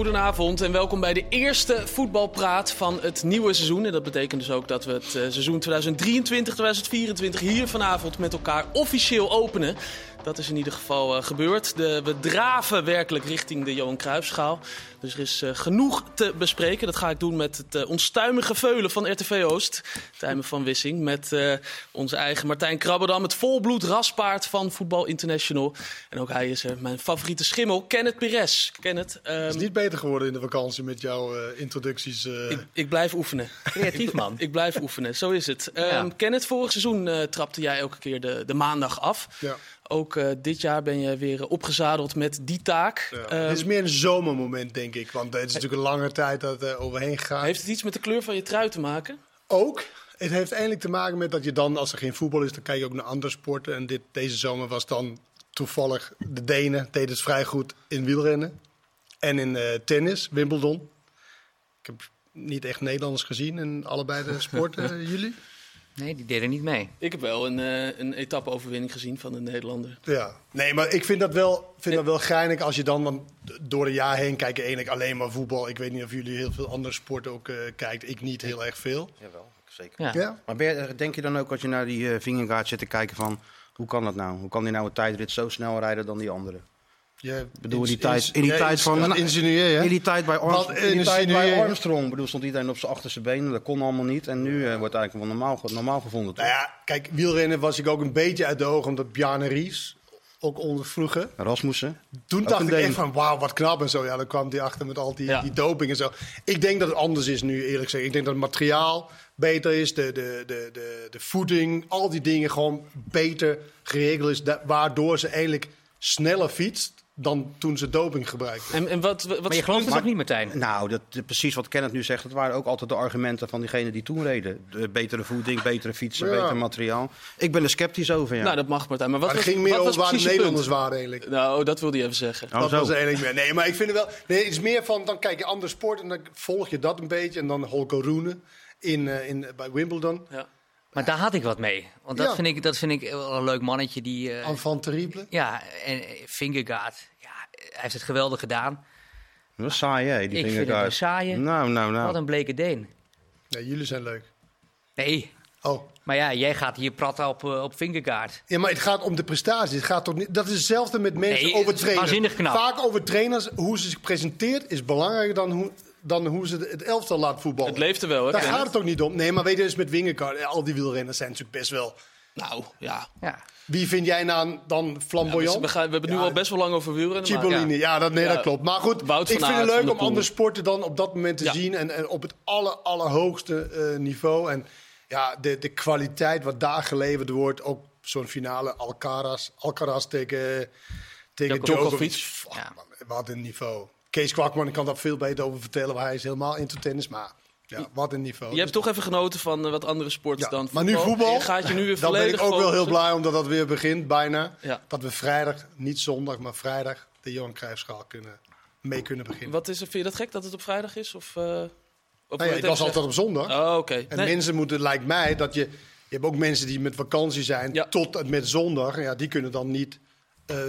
Goedenavond en welkom bij de eerste voetbalpraat van het nieuwe seizoen. En dat betekent dus ook dat we het eh, seizoen 2023-2024 hier vanavond met elkaar officieel openen. Dat is in ieder geval uh, gebeurd. De, we draven werkelijk richting de Johan Cruijffschaal. Dus er is uh, genoeg te bespreken. Dat ga ik doen met het uh, onstuimige veulen van RTV Oost. Tijmen van Wissing. Met onze eigen Martijn Krabberdam. Het volbloed raspaard van Voetbal International. En ook hij is er. Mijn favoriete schimmel, Kenneth Pires. Kenneth. Um, het is niet beter geworden in de vakantie met jouw introducties. Ik, ik, blijf oefenen. Creatief man. ik, ik, blijf oefenen, zo is het. Um, ja. Kenneth, vorig seizoen trapte jij elke keer de, de maandag af. Ja. Ook uh, dit jaar ben je weer opgezadeld met die taak. Ja, um, het is meer een zomermoment, denk ik. Want het is natuurlijk een lange tijd dat er uh, overheen gaat. Heeft het iets met de kleur van je trui te maken? Ook. Het heeft eigenlijk te maken met dat je dan, als er geen voetbal is, dan kijk je ook naar andere sporten. En dit, deze zomer was dan toevallig de Denen deden het vrij goed in wielrennen. En in uh, tennis, Wimbledon. Ik heb niet echt Nederlanders gezien in allebei de sporten. Jullie? Nee, die deden niet mee. Ik heb wel een, uh, een etappe-overwinning gezien van een Nederlander. Ja, nee, maar ik vind dat wel, vind dat wel geinig als je dan, want door het jaar heen kijk je eigenlijk alleen maar voetbal. Ik weet niet of jullie heel veel andere sporten ook uh, kijkt. Ik niet heel erg veel. Jawel, zeker. Ja. ja? Maar je, denk je dan ook als je naar die uh, Vingegaard zit te kijken van, hoe kan dat nou? Hoe kan die nou een tijdrit zo snel rijden dan die anderen? Ja, bedoel, die tijd, in die tijd van insinueer, in die tijd bij, Armstrong, in die tijd bij Armstrong bedoel, stond iedereen op zijn achterste benen. Dat kon allemaal niet. En nu uh, wordt eigenlijk wel normaal, normaal gevonden. Nou ja, kijk, wielrennen was ik ook een beetje uit de ogen omdat Bjarne Ries ook onder vroeger. Rasmussen. Toen dacht ik echt van wauw, wat knap en zo. Ja, dan kwam die achter met al die, ja. die doping en zo. Ik denk dat het anders is nu, eerlijk gezegd. Ik denk dat het materiaal beter is, de, de, de, de, de voeding, al die dingen gewoon beter geregeld is. waardoor ze eigenlijk sneller fietst dan toen ze doping gebruikten. En, en wat, wat maar je gelooft het ook niet, Martijn? Nou, dat, precies wat Kenneth nu zegt, dat waren ook altijd de argumenten van diegenen die toen reden. De betere voeding, betere fietsen, ja. beter materiaal. Ik ben er sceptisch over, ja. Nou, dat mag Martijn. Maar wat maar het was, ging meer wat over waar de Nederlanders waren eigenlijk. Nou, dat wilde je even zeggen. Oh, dat zo. was eigenlijk meer. Nee, maar ik vind het wel... Nee, het is meer van, dan kijk je andere sport en dan volg je dat een beetje. En dan Holko Roene in, uh, in, bij Wimbledon. Ja. Maar daar had ik wat mee. Want dat, ja. vind, ik, dat vind ik wel een leuk mannetje. Die, uh, Enfant terrible. Ja, en Fingergaard. Hij heeft het geweldig gedaan. Dat is saai, hè, die ik vind het een saaie. Nou, nou, nou. Wat een bleke Deen. Nee, jullie zijn leuk. Nee. Oh. Maar ja, jij gaat hier praten op, uh, op Fingergaard. Ja, maar het gaat om de prestaties. Het gaat toch niet, dat is hetzelfde met mensen nee, over trainers. Waanzinnig knap. Vaak over trainers, hoe ze zich presenteert, is belangrijker dan hoe, dan hoe ze het elftal laat voetballen. Het leeft er wel, hè? Daar gaat het ook niet om. Nee, maar weet je, dus met Wingegaard, al die wielrenners zijn natuurlijk best wel... Nou, ja. ja. Wie vind jij nou dan flamboyant? Ja, we, gaan, we, hebben nu ja, al best wel lang over wielrennen. Cipollini, ja. dat, nee, dat klopt. Maar goed, Wout ik vind het leuk om andere sporten dan op dat moment te zien. En, en, op het aller, allerhoogste uh, niveau. En ja, de, de kwaliteit wat daar geleverd wordt. Ook zo'n finale Alcaraz, Alcaraz tegen, tegen Djokovic. Oh, man, wat een niveau. Kees Kwakman kan daar veel beter over vertellen. Maar hij is helemaal into tennis. Maar ja, wat een niveau. Je hebt toch even genoten van uh, wat andere sporten ja, dan Maar nu voetbal, je gaat je nu weer dan ben ik ook wel heel blij omdat dat weer begint, bijna. Ja. Dat we vrijdag, niet zondag, maar vrijdag de Johan Cruijffschaal kunnen, mee kunnen beginnen. Wat is er, vind je dat gek dat het op vrijdag is? Of, uh, of nee, het was altijd op zondag. Oh. Okay. En nee. mensen moeten, lijkt mij, dat je... Je hebt ook mensen die met vakantie zijn tot en met zondag. Ja, die kunnen dan niet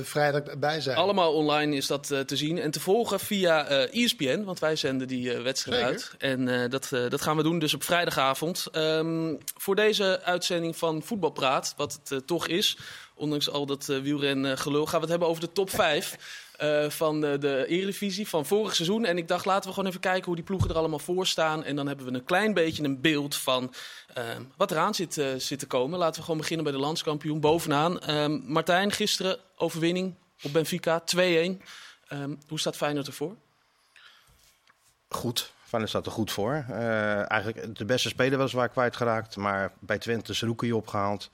vrijdag erbij zijn. Allemaal online is dat uh, te zien en te volgen via ESPN, want wij zenden die wedstrijd uit. En dat, dat gaan we doen dus op vrijdagavond. Um, voor deze uitzending van Voetbalpraat, wat het toch is, ondanks al dat wielren gelul, gaan we het hebben over de top 5. Uh, van de, de Eredivisie van vorig seizoen. En ik dacht, laten we gewoon even kijken hoe die ploegen er allemaal voor staan. En dan hebben we een klein beetje een beeld van uh, wat eraan zit, uh, zit te komen. Laten we gewoon beginnen bij de landskampioen bovenaan. Um, Martijn, gisteren overwinning op Benfica, 2-1. Um, hoe staat Feyenoord ervoor? Goed. Feyenoord staat er goed voor. eigenlijk de beste speler was waar kwijtgeraakt. Maar bij Twente Ruki opgehaald.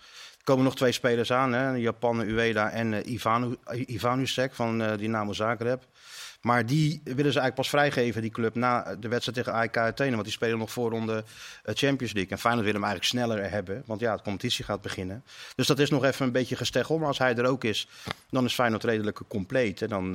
Komen nog twee spelers aan, hè? Japan, Ueda en uh, Ivanu, Ivanusek van uh, Dynamo Zagreb. Maar die willen ze eigenlijk pas vrijgeven, die club, na de wedstrijd tegen AEK Athene. Want die spelen nog voorronde Champions League. En Feyenoord wil hem eigenlijk sneller hebben, want ja, de competitie gaat beginnen. Dus dat is nog even een beetje gesteggel. Maar als hij er ook is, dan is Feyenoord redelijk compleet. En dan,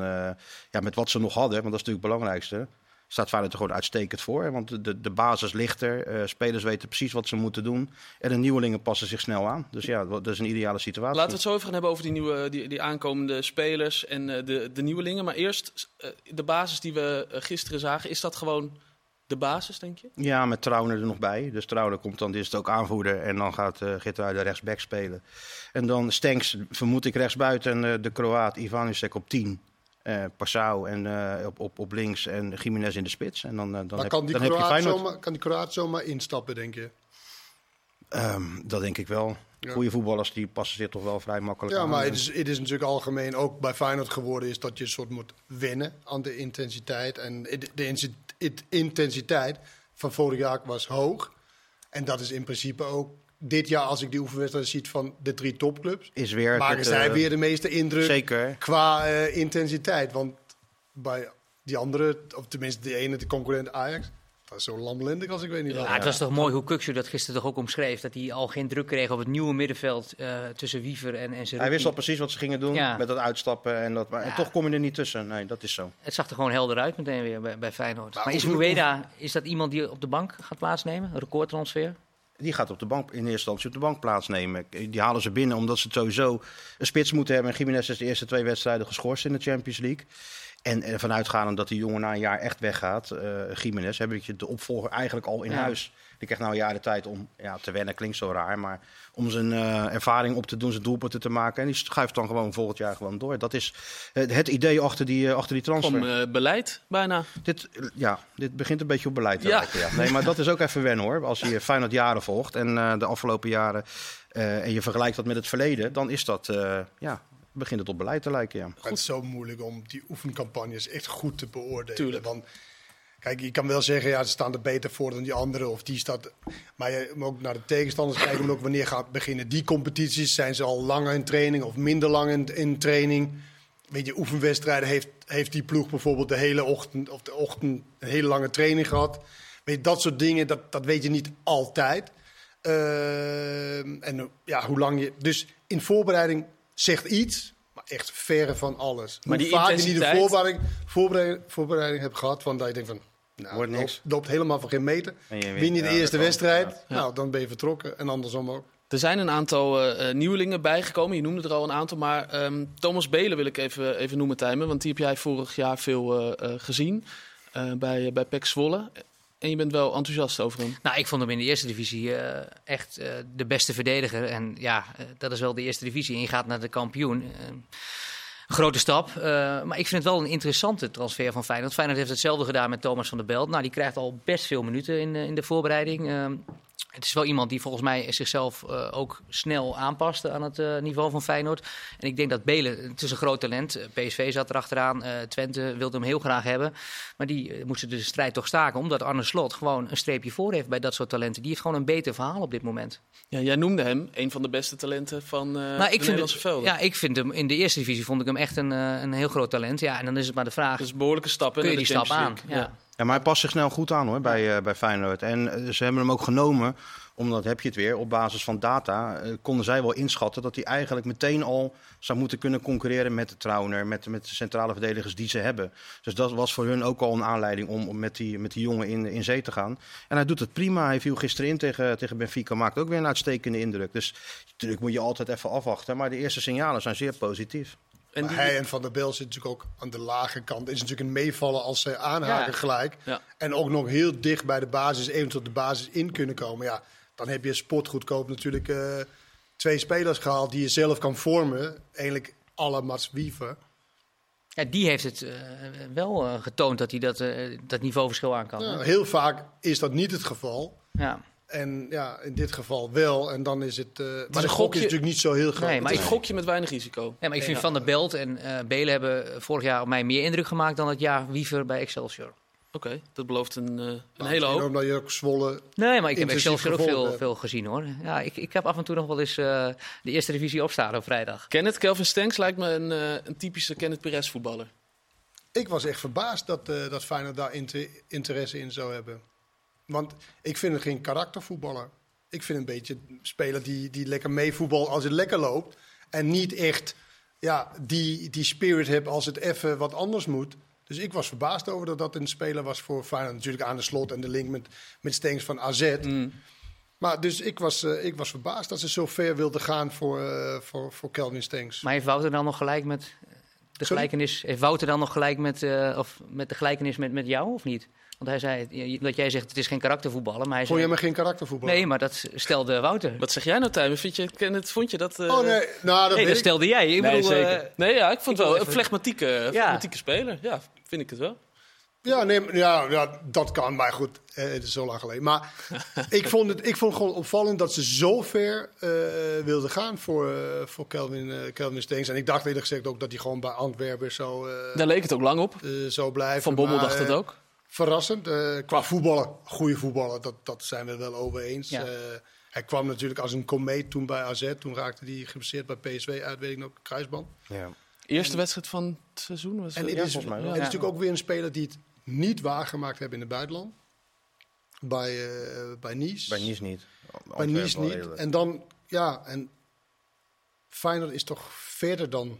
ja, met wat ze nog hadden, want dat is natuurlijk het belangrijkste. Staat Feyenoord er gewoon uitstekend voor. Want de, de basis ligt er. Uh, spelers weten precies wat ze moeten doen. En de nieuwelingen passen zich snel aan. Dus ja, dat is een ideale situatie. Laten we het zo even gaan hebben over die, nieuwe, die, die aankomende spelers en uh, de, de nieuwelingen. Maar eerst, uh, de basis die we gisteren zagen, is dat gewoon de basis, denk je? Ja, met Trauner er nog bij. Dus Trauner komt dan, is het ook aanvoerder. En dan gaat uh, de rechtsback spelen. En dan Stenks, vermoed ik rechtsbuiten. En de Kroaat Ivanusek op 10. Uh, Passau en uh, op, op, op links en Jiménez in de spits. En dan, uh, dan, maar heb, kan, die dan heb je Feyenoord. zomaar, kan die Kroaat zomaar instappen, denk je? Um, dat denk ik wel. Ja. Goede voetballers die passen zich toch wel vrij makkelijk ja, aan. Ja, maar het is, het is natuurlijk algemeen ook bij Feyenoord geworden... is dat je een soort moet wennen aan de intensiteit. En de, de intensiteit van vorig jaar was hoog. En dat is in principe ook dit jaar, als ik die oefenwedstrijden zie van de drie topclubs, is weer maken het, zij uh, weer de meeste indruk zeker. qua uh, intensiteit. Want bij die andere, of tenminste de ene, de concurrent Ajax, dat is zo lamlendig als ik weet niet ja, wat. Het was toch mooi hoe Kukshu dat gisteren toch ook omschreef. Dat hij al geen druk kreeg op het nieuwe middenveld uh, tussen Wiever en, en Hij wist al precies wat ze gingen doen ja. met dat uitstappen. En, dat, maar, ja. en toch kom je er niet tussen. Nee, dat is zo. Het zag er gewoon helder uit meteen weer bij, bij Feyenoord. Maar, maar is Rueda, is dat iemand die op de bank gaat plaatsnemen? Een recordtransfer? Die gaat op de bank, in eerste instantie op de bank plaatsnemen. Die halen ze binnen omdat ze sowieso een spits moeten hebben. En Jiménez is de eerste twee wedstrijden geschorst in de Champions League. En ervan uitgaande dat die jongen na een jaar echt weggaat, uh, Jiménez, heb ik je de opvolger eigenlijk al in ja. huis. Die krijgt nou de tijd om ja, te wennen, klinkt zo raar, maar om zijn uh, ervaring op te doen, zijn doelpunten te maken. En die schuift dan gewoon volgend jaar gewoon door. Dat is het, het idee achter die, uh, achter die transfer. Om uh, beleid bijna. Dit, ja, dit begint een beetje op beleid te ja. lijken. Ja. Nee, maar dat is ook even wennen hoor. Als je Feyenoord jaren volgt en de afgelopen jaren en je vergelijkt dat met het verleden, dan is dat ja, begint het op beleid te lijken. Ja. Het is zo moeilijk om die oefencampagnes echt goed te beoordelen. Tuurlijk. Want kijk, je kan wel zeggen, ja, ze staan er beter voor dan die anderen. Of die staat. Maar je moet ook naar de tegenstanders kijken. Ook wanneer gaat beginnen die competities? Zijn ze al langer in training of minder lang in, in training? Weet je, oefenwedstrijden heeft, heeft die ploeg bijvoorbeeld de hele ochtend of de ochtend een hele lange training gehad. Weet je, dat soort dingen, dat, dat weet je niet altijd. Uh, en ja, hoe lang je. Dus in voorbereiding zegt iets, maar echt verre van alles. Maar Hoe die vaak je niet de intensiteit- voorbereiding, voorbereiding, voorbereiding hebt gehad, van dat je denkt van, nou, Wordt niks. loopt, loopt helemaal van geen meter. Win je de Ja, eerste wedstrijd, Ja. nou, dan ben je vertrokken. En andersom ook. Er zijn een aantal eh, eh, nieuwelingen bijgekomen. Je noemde er al een aantal. Maar ehm, Thomas Belen wil ik even, even noemen, Tijmen. Want die heb jij vorig jaar veel eh, eh, gezien eh, bij, bij PEC Zwolle. En je bent wel enthousiast over hem. Nou, ik vond hem in de eerste divisie eh, echt eh, de beste verdediger. En ja, dat is wel de eerste divisie. En je gaat naar de kampioen. Grote stap. Eh, maar ik vind het wel een interessante transfer van Feyenoord. Feyenoord heeft hetzelfde gedaan met Thomas van der Belt. Nou, die krijgt al best veel minuten in, eh, in de voorbereiding. Eh, het is wel iemand die volgens mij zichzelf eh, ook snel aanpast aan het eh, niveau van Feyenoord. En ik denk dat Belen, het is een groot talent. Eh, PSV zat erachteraan. eh Twente wilde hem heel graag hebben. Maar die eh, moesten de strijd toch staken. Omdat Arne Slot gewoon een streepje voor heeft bij dat soort talenten. Die heeft gewoon een beter verhaal op dit moment. Ja, jij noemde hem een van de beste talenten van eh Nou, de ik vind Nederlandse het, velden. ja, ik vind hem in de eerste divisie vond ik hem echt een, eh, een heel groot talent. Ja, en dan is het maar de vraag: Dus behoorlijke stappen kun je die stap aan? Ja. Ja, maar hij past zich snel goed aan hoor, bij, eh, bij Feyenoord. En eh, ze hebben hem ook genomen, omdat heb je het weer, op basis van data eh, konden zij wel inschatten dat hij eigenlijk meteen al zou moeten kunnen concurreren met de Trauner, met, met de centrale verdedigers die ze hebben. Dus dat was voor hun ook al een aanleiding om, om met, die, met die jongen in, in zee te gaan. En hij doet het prima. Hij viel gisteren in tegen, tegen Benfica, maakt ook weer een uitstekende indruk. Dus natuurlijk moet je altijd even afwachten, maar de eerste signalen zijn zeer positief. En die, hij en Van der Bel zit natuurlijk ook aan de lage kant. Is natuurlijk een meevallen als ze aanhaken Ja. gelijk. Ja. En ook nog heel dicht bij de basis, eventueel de basis in kunnen komen. Ja, dan heb je sportgoedkoop natuurlijk eh, twee spelers gehaald die je zelf kan vormen. Eigenlijk alle Mats Wiever. Ja, die heeft het eh, wel eh, getoond dat hij dat, dat niveauverschil aan kan. Ja, heel vaak is dat niet het geval. Ja. En ja, in dit geval wel. En dan is het. eh, maar de gok is natuurlijk niet zo heel groot. Nee, maar ik is een gokje met weinig risico. Ja, maar ik vind Van der Belt en eh Belen hebben vorig jaar op mij meer indruk gemaakt dan het jaar Wiever bij Excelsior. Oké, dat belooft een, eh, een hele hoop. Omdat je ook Zwolle. Nee, maar ik heb Excelsior ook veel, hebt. veel gezien hoor. Ja, ik, ik heb af en toe nog wel eens eh, de eerste divisie opstaan op vrijdag. Kenneth, Kelvin Stenks lijkt me een, eh, een typische Kenneth Perez voetballer. Ik was echt verbaasd dat, eh dat Feyenoord daar inter- interesse in zou hebben. Want ik vind hem geen karaktervoetballer. Ik vind een beetje een speler die, die lekker meevoetbalt als het lekker loopt. En niet echt ja, die, die spirit heeft als het even wat anders moet. Dus ik was verbaasd over dat dat een speler was voor Feyenoord. Natuurlijk aan de slot en de link met, met Stengs van AZ. Mm. Maar dus ik was, eh, ik was verbaasd dat ze zo ver wilden gaan voor, eh, voor, voor Kelvin Stengs. Maar heeft Wouter dan nog gelijk met de gelijkenis? Heeft Wouter dan nog gelijk met, eh, of met de gelijkenis met, met jou of niet? Want hij zei dat jij zegt het is geen karaktervoetballen, maar hij Vond zei, je me geen karaktervoetbal? nee, maar dat stelde Wouter. Wat zeg jij nou, Tijmen? Vind je, ken het, vond je dat... eh, Oh nee, nou dat Nee, weet dat ik. stelde jij. Ik nee, bedoel, zeker. eh, nee, ja, ik vond het wel een flegmatieke, flegmatieke speler. Ja, vind ik het wel. Ja, nee, ja, ja, dat kan, maar goed, eh, het is zo lang geleden. Maar ik, vond het, ik vond het gewoon opvallend dat ze zo ver eh, wilden gaan voor, eh, voor Kelvin, eh Kelvin Stengs. En ik dacht eerlijk gezegd ook dat hij gewoon bij Antwerpen zou, eh, Daar leek het ook lang op. eh, zou blijven. Van Bommel Maar, dacht het eh, ook. Verrassend. eh, qua voetballen, goede voetballen, dat, dat zijn we wel over eens. Ja. Eh, hij kwam natuurlijk als een komeet toen bij AZ. Toen raakte hij geblesseerd bij PSV uit, weet ik nog, kruisband. Ja. Eerste wedstrijd van het seizoen was En het? ja, is, volgens mij het is natuurlijk ook weer een speler die het niet waargemaakt hebben in het buitenland. Bij, eh, bij Nice. Bij Nice niet. Bij Nice niet. En dan, ja, en Feyenoord is toch verder dan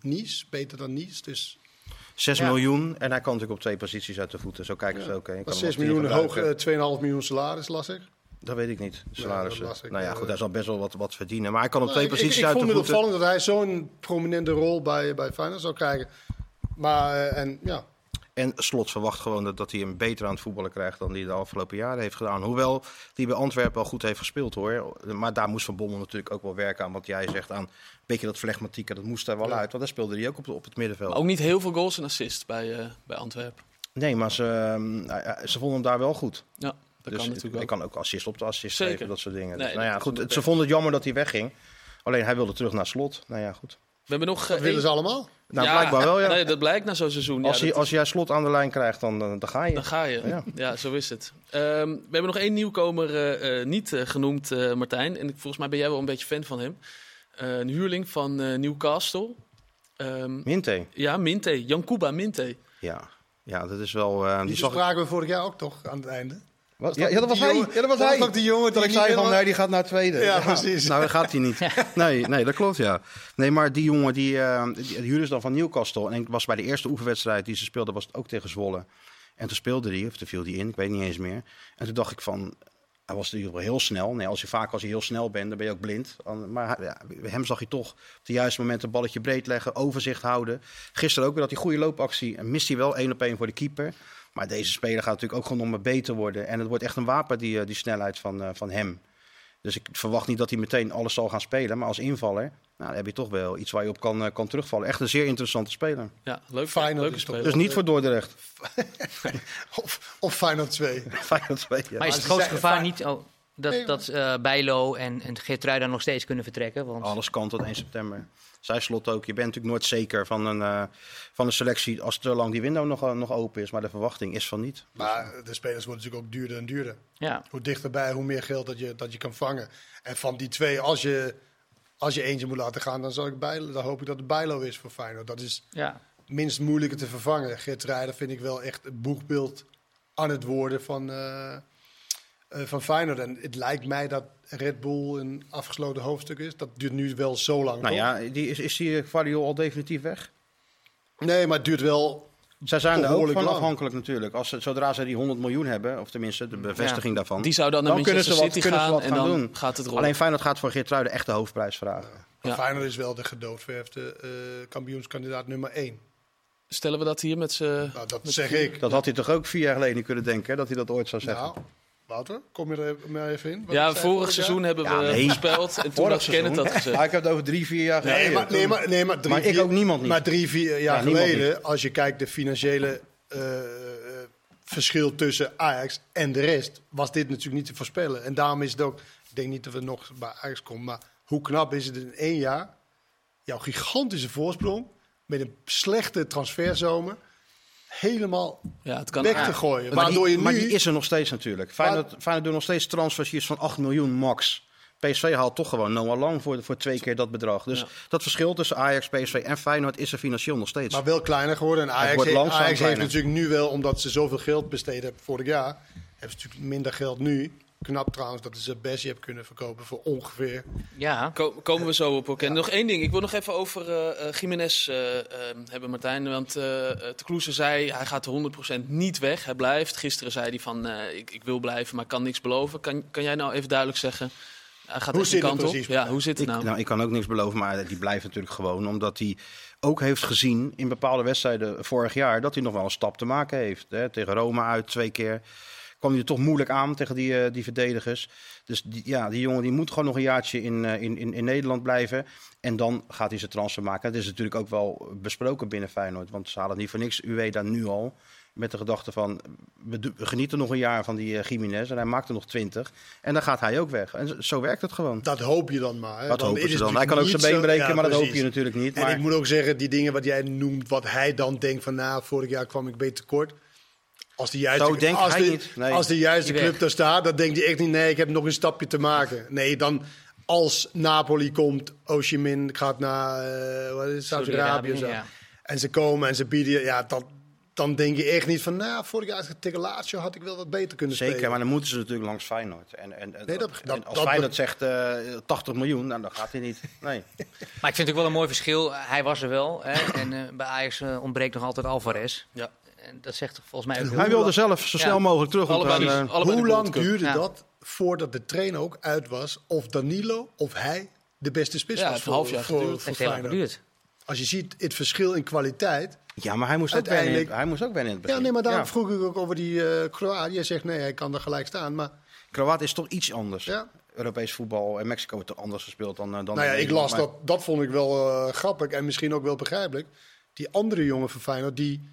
Nice, beter dan Nice. Dus 6 Ja. miljoen en hij kan natuurlijk op twee posities uit de voeten. Zo kijken ze ook. hè. Je kan dat hem 6 op tien miljoen hoog, gebruiken. eh, 2,5 miljoen salaris, las ik. Dat weet ik niet, de salarissen. ik, nou ja, goed, hij zal best wel wat, wat verdienen. Maar hij kan op Nou, twee ik, ik, posities ik uit vond de het voeten. opvallend dat hij zo'n prominente rol bij, bij Feyenoord zou krijgen. Maar, eh, en ja, En Slot verwacht gewoon dat, dat hij hem beter aan het voetballen krijgt dan hij de afgelopen jaren heeft gedaan. Hoewel hij bij Antwerpen wel goed heeft gespeeld hoor. Maar daar moest Van Bommel natuurlijk ook wel werken aan wat jij zegt. Aan een beetje dat flegmatieke, dat moest er wel Ja. uit. Want daar speelde hij ook op, op het middenveld. Maar ook niet heel veel goals en assists bij, eh, bij Antwerpen. Nee, maar ze, ehm, eh, ze vonden hem daar wel goed. Ja, dat dus kan natuurlijk hij ook. kan ook assist op de assist Zeker. geven, dat soort dingen. Nee, dus, nou ja, goed, het- ze vonden het jammer dat hij wegging. Alleen hij wilde terug naar Slot. Nou ja, goed. We hebben nog... dat eh, willen ze allemaal. Nou, blijkbaar wel, ja. Nee, dat blijkt na zo'n seizoen. Als, ja, hij, dat- als jij Slot aan de lijn krijgt, dan, dan, dan ga je. Dan ga je. Ja, Ja. zo is het. Ehm, we hebben nog één nieuwkomer eh, eh, niet eh, genoemd, eh, Martijn. En volgens mij ben jij wel een beetje fan van hem. Eh, een huurling van eh, Newcastle. Ehm, Minte. ja, Minte. Jankuba Minte. Ja. ja, dat is wel... eh, die Die zag spraken we vorig jaar ook toch aan het einde. Wat? Ja, ja, dat was hij. jongen- Ja, dat was was hij. dat die jongen dat die ik zei van, nee, die gaat naar tweede. Ja, precies. Nou, dat gaat hij niet. Nee, nee, dat klopt, ja. Nee, maar die jongen, die, eh die, die huurde ze dan van Newcastle. En ik was bij de eerste oefenwedstrijd die ze speelden, was het ook tegen Zwolle. En toen speelde hij, of toen viel hij in, ik weet niet eens meer. En toen dacht ik van, hij was natuurlijk wel heel snel. Nee, als je vaak als je heel snel bent, dan ben je ook blind. Maar hem zag je toch op de juiste moment een balletje breed leggen, overzicht houden. Gisteren ook weer dat hij goede loopactie. En mist hij wel één op één voor de keeper. Maar deze speler gaat natuurlijk ook gewoon om beter worden. En het wordt echt een wapen, die, eh, die snelheid van, eh, van hem. Dus ik verwacht niet dat hij meteen alles zal gaan spelen. Maar als invaller, nou, dan heb je toch wel iets waar je op kan, eh, kan terugvallen. Echt een zeer interessante speler. Ja, leuk. Feyenoord leuke speler. Dus niet voor Dordrecht. Of, of Feyenoord 2. Feyenoord twee, ja. Maar is het grootste gevaar niet oh, dat, Nee, dat eh, Bijlo en, en Geertruida nog steeds kunnen vertrekken? Want Alles kan tot 1 september. Zij slot ook. Je bent natuurlijk nooit zeker van een, eh, van een selectie als te lang die window nog, nog open is. Maar de verwachting is van niet. Maar de spelers worden natuurlijk ook duurder en duurder. ja, Hoe dichterbij, hoe meer geld dat je, dat je kan vangen. En van die twee, als je, als je eentje moet laten gaan, dan, zal ik Bijlo, dan hoop ik dat het Bijlo is voor Feyenoord. Dat is ja. minst moeilijker te vervangen. Geert Rijder vind ik wel echt het boegbeeld aan het worden van, eh, van Feyenoord. En het lijkt mij dat Red Bull een afgesloten hoofdstuk is. Dat duurt nu wel zo lang. Nou toch? ja, die, is, is die Guardiola al definitief weg? Nee, maar het duurt wel. Zij zijn er ook van lang. afhankelijk natuurlijk. Als ze, zodra ze die 100 miljoen hebben, of tenminste de bevestiging daarvan. Die zou dan naar Dan kunnen ze Manchester wat- City kunnen ze gaan en gaan dan doen. gaat het rollen. Alleen Feyenoord gaat voor Geertruiden echt de hoofdprijs vragen. Ja. Feyenoord is wel de gedoodverfde eh kampioenskandidaat nummer 1. Stellen we dat hier met z'n... Nou, dat met zeg vier- ik. Dat had hij toch ook vier jaar geleden niet kunnen denken, hè, dat hij dat ooit zou zeggen. Nou, Wouter, kom je er maar even in? Wat Ja, vorig seizoen hebben we Ja, nee. voorspeld. En toen Vorig had Kenneth dat gezegd. Ja, ik heb het over drie, vier jaar geleden. Nee, maar, nee, maar, nee, maar, drie, Maar ik vier- ook niemand niet. Maar drie, vier jaar Ja, geleden, als je kijkt de financiële eh, eh, verschil tussen Ajax en de rest, was dit natuurlijk niet te voorspellen. En daarom is het ook, ik denk niet dat we nog bij Ajax komen, maar hoe knap is het in één jaar, jouw gigantische voorsprong, met een slechte transferzomer, helemaal Ja, het kan weg te gooien. Maar, Waardoor die, je nu... maar die is er nog steeds natuurlijk. Feyenoord, Feyenoord doet nog steeds transfers van 8 miljoen max. PSV haalt toch gewoon Noah Lang voor, voor twee keer dat bedrag. Dus Ja. dat verschil tussen Ajax, PSV en Feyenoord is er financieel nog steeds. Maar wel kleiner geworden. En Ajax, wordt heeft, Ajax natuurlijk nu wel, omdat ze zoveel geld besteed hebben vorig jaar, hebben ze natuurlijk minder geld nu. Knap trouwens dat ze Bessie hebt kunnen verkopen voor ongeveer. Ja, Ko- komen we zo op ook. En nog één ding. Ik wil nog even over eh eh, Jiménez eh, eh, hebben, Martijn. Want de Kloeze zei, hij gaat 100% niet weg. Hij blijft. Gisteren zei hij van, eh, ik, ik wil blijven, maar kan niks beloven. Kan, kan jij nou even duidelijk zeggen, hij gaat Hoe zit het kant op? Ja, hoe zit het Ik, nou? nou, ik kan ook niks beloven, maar die blijft natuurlijk gewoon. Omdat hij ook heeft gezien in bepaalde wedstrijden vorig jaar dat hij nog wel een stap te maken heeft. Hè. Tegen Roma uit twee keer kwam hij er toch moeilijk aan tegen die, eh, die verdedigers. Dus die, ja, die jongen die moet gewoon nog een jaartje in, eh, in, in, in Nederland blijven. En dan gaat hij zijn transfer maken. Het is natuurlijk ook wel besproken binnen Feyenoord. Want ze halen niet voor niks Ueda nu al. Met de gedachte van, we, genieten nog een jaar van die uh, Jiménez. En hij maakt er nog twintig. En dan gaat hij ook weg. En zo- werkt het gewoon. Dat hoop je dan maar. hè. Het ze is dan? Hij kan ook zijn been breken, maar dat hoop je natuurlijk niet. En Maar ik moet ook zeggen, die dingen wat jij noemt, wat hij dan denkt van, nou, vorig jaar kwam ik een beetje tekort. Als de juiste, Zo denkt als hij de, niet. Nee. Als de juiste Die club weg. daar staat, dan denkt hij echt niet, nee, ik heb nog een stapje te maken. Nee, dan als Napoli komt, Oshimin gaat naar eh, wat is het, Saudi-Arabië ja. En ze komen en ze bieden, ja, dan, dan denk je echt niet van, nou, vorig jaar tegen Lazio had ik wel wat beter kunnen Zeker, spelen. maar dan moeten ze natuurlijk langs Feyenoord. En, en, en, Nee, dat- en dat- als dat- Feyenoord zegt eh 80 miljoen, nou, dan gaat hij niet. Nee. Maar ik vind het ook wel een mooi verschil. Hij was er wel. Hè, en eh, bij Ajax eh, ontbreekt nog altijd Alvarez. Ja. En dat zegt toch volgens mij ook Hij wilde zelf zo Ja. snel mogelijk terug. Allebei, eh, Hoe lang duurde Ja. dat voordat de trainer ook uit was of Danilo of hij de beste spits Ja, was het voor, half jaar voor, geduurd. Het voor lang geduurd. Als je ziet het verschil in kwaliteit. ja, maar hij moest, ook wennen, Uiteindelijk- hij moest ook wennen in het begin. Ja, nee, maar daarom Ja. vroeg ik ook over die eh Kroaat. Jij zegt nee, hij kan er gelijk staan. Maar Kroatië is toch iets anders. ja, Europees voetbal en Mexico wordt toch anders gespeeld dan, eh, dan nou ja, ik las dat. Dat vond ik wel eh, grappig en misschien ook wel begrijpelijk. Die andere jongen van Feyenoord die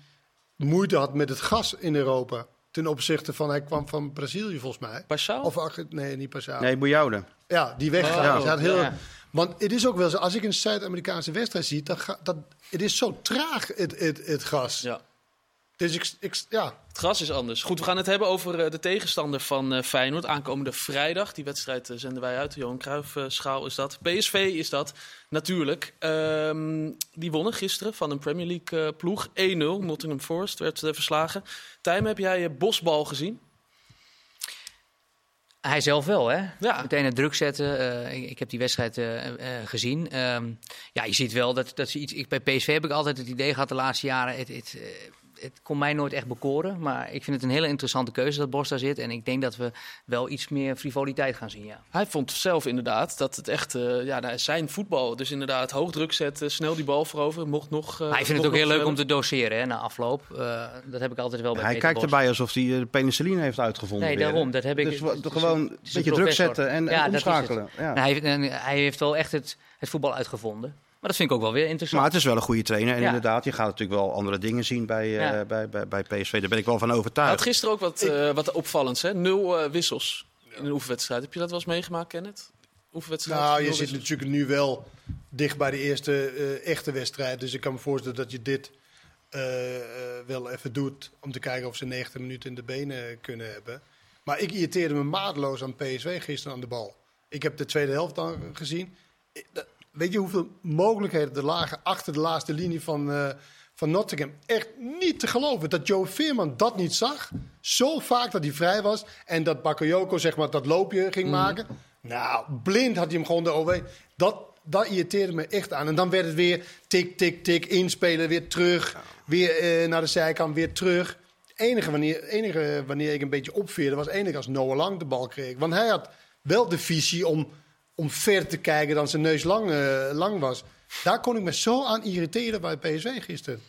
moeite had met het gas in Europa. Ten opzichte van, hij kwam van Brazilië volgens mij. Passaal? Of nee, niet. Maar... Nee, Boujoude. Ja, die weggaan. Oh, Ze had heel, ja. Want het is ook wel zo, als ik een Zuid-Amerikaanse wedstrijd zie, dan ga, dat, het is zo traag, het, het, het gas. Ja. Dus ik, ik, ja, Het gras is anders. Goed, we gaan het hebben over eh, de tegenstander van eh, Feyenoord. Aankomende vrijdag. Die wedstrijd eh, zenden wij uit. De Johan Cruijff eh, schaal is dat. PSV is dat, natuurlijk. Ehm, die wonnen gisteren van een Premier League eh, ploeg. 1-0. Nottingham Forest werd verslagen. Tijm, heb jij je bosbal gezien? Hij zelf wel, hè? Ja. Meteen het druk zetten. Eh, ik, ik heb die wedstrijd eh, eh, gezien. Ehm, ja, je ziet wel dat, dat ze iets. Ik, bij PSV heb ik altijd het idee gehad de laatste jaren. Het, het, eh, het kon mij nooit echt bekoren. Maar ik vind het een hele interessante keuze dat Bos daar zit. En ik denk dat we wel iets meer frivoliteit gaan zien. Ja. Hij vond zelf inderdaad dat het echt eh, ja, nou, zijn voetbal. Dus inderdaad hoog druk zetten, snel die bal voorover. Mocht nog. eh, maar ik vind nog het ook heel leuk om te doseren hè, na afloop. Eh, dat heb ik altijd wel bij Hij Peter kijkt Bos. erbij alsof hij eh, de penicilline heeft uitgevonden. Nee, weer, daarom. Dat heb ik. Dus het gewoon een beetje druk zetten en, Ja, dat is het. omschakelen. Ja. Nou, hij, en hij heeft wel echt het, het voetbal uitgevonden. Maar dat vind ik ook wel weer interessant. Maar het is wel een goede trainer. En Ja. inderdaad, je gaat natuurlijk wel andere dingen zien bij, eh, Ja. bij, bij, bij PSV. Daar ben ik wel van overtuigd. had gisteren ook wat, eh, wat opvallends. Hè? Nul eh, wissels in een oefenwedstrijd. Heb je dat wel eens meegemaakt, Kenneth? Oefenwedstrijd? nou, je zit natuurlijk nu wel dicht bij de eerste eh, echte wedstrijd. Dus ik kan me voorstellen dat je dit wel even doet. Om te kijken of ze 90 minuten in de benen kunnen hebben. Maar ik irriteerde me maatloos aan PSV gisteren aan de bal. Ik heb de tweede helft dan gezien. Ik- dat- Weet je hoeveel mogelijkheden er lagen achter de laatste linie van, eh, van Nottingham? Echt niet te geloven dat Joe Veerman dat niet zag. Zo vaak dat hij vrij was. En dat Bakayoko zeg maar dat loopje ging maken. Nou, blind had hij hem gewoon de OW. Dat, dat irriteerde me echt aan. En dan werd het weer tik, tik, tik, inspelen, weer terug. Weer eh, naar de zijkant, weer terug. Enige wanneer, enige wanneer ik een beetje opveerde was enige als Noah Lang de bal kreeg. Want hij had wel de visie om, om ver te kijken dan zijn neus lang, eh, lang was. Daar kon ik me zo aan irriteren bij PSV gisteren.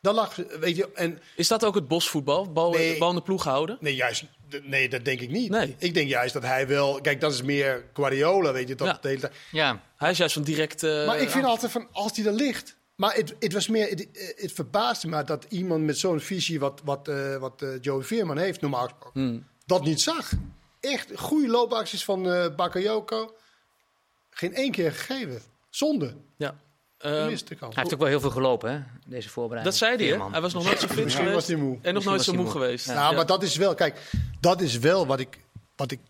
Dat lag, weet je, en Is dat ook het bosvoetbal? Bal, Nee. bal in de ploeg houden? nee, juist, nee, dat denk ik niet. Nee. Ik denk juist dat hij wel, kijk, dat is meer Guardiola, weet je, dat Ja. de hele tijd. Ja, Hij is juist van direct... eh, Maar ik vind altijd van, als die er ligt. Maar het, het was meer, het, het verbaasde me dat iemand met zo'n visie, wat, wat, eh wat eh, Joey Veerman heeft, normaal gesproken, Hmm. dat niet zag. Echt goede loopacties van eh Bakayoko. Geen één keer gegeven. Zonde. Ja. Miste kans. hij heeft ook wel heel veel gelopen, hè, deze voorbereiding. dat zei hij, hè? Hij was nog nooit zo fit geweest. was hij moe. En nog nooit zo moe moe. geweest. Ja. Nou, maar dat is wel, kijk, dat is wel wat ik, wat ik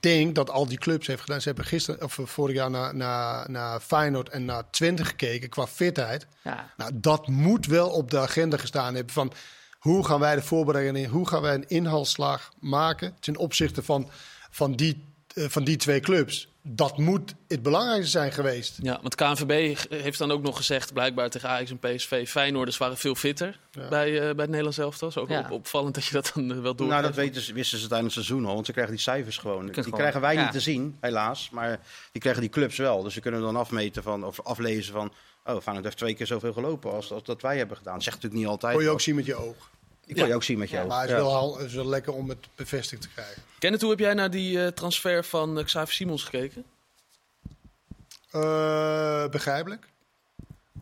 denk dat al die clubs heeft gedaan. Ze hebben gisteren, of eh, vorig jaar naar, naar, naar Feyenoord en naar Twente gekeken qua fitheid. Ja. Nou, dat moet wel op de agenda gestaan hebben van Hoe gaan wij de voorbereiding in? Hoe gaan wij een inhaalslag maken ten opzichte van, van, die, eh, van die twee clubs? Dat moet het belangrijkste zijn geweest. Ja, want KNVB heeft dan ook nog gezegd, blijkbaar tegen Ajax en PSV, Feyenoorders waren veel fitter Ja. bij, eh, bij het Nederlands elftal. Is ook Ja. op- opvallend dat je dat dan eh, wel doet. Nou, dat weten ze, wisten ze tijdens het seizoen al, want ze krijgen die cijfers gewoon. Die gewoon- krijgen wij ja. niet te zien, helaas. Maar die krijgen die clubs wel. Dus ze kunnen dan afmeten van, of aflezen van... Oh, Feyenoord heeft twee keer zoveel gelopen als, als dat wij hebben gedaan. Dat zegt natuurlijk niet altijd. Kon je ook zien met je oog. Die kon je ook zien met ogen. Maar het is, Ja. wel, hal- het is wel lekker om het bevestigd te krijgen. Kenneth, hoe heb jij naar die eh, transfer van eh, Xavier Simons gekeken? Eh, begrijpelijk.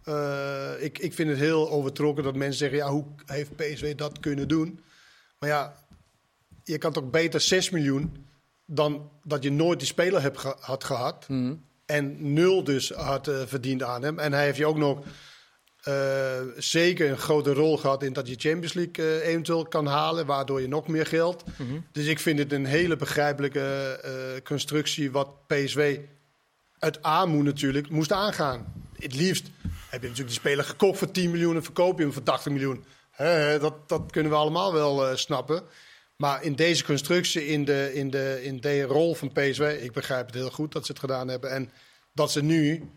Eh, ik, ik vind het heel overtrokken dat mensen zeggen: ja, hoe heeft PSV dat kunnen doen? Maar ja, je kan toch beter 6 miljoen dan dat je nooit die speler hebt ge- had gehad. Mhm. En nul dus had eh, verdiend aan hem. En hij heeft je ook nog eh, zeker een grote rol gehad in dat je Champions League eh, eventueel kan halen, waardoor je nog meer geld. Dus ik vind het een hele begrijpelijke eh, constructie wat PSV uit Amu natuurlijk moest aangaan. Het liefst heb je natuurlijk die speler gekocht voor 10 miljoen en verkoop je hem voor 80 miljoen. Dat, dat kunnen we allemaal wel snappen. Maar in deze constructie, in de, in, de, in de rol van PSV, ik begrijp het heel goed dat ze het gedaan hebben. En dat ze nu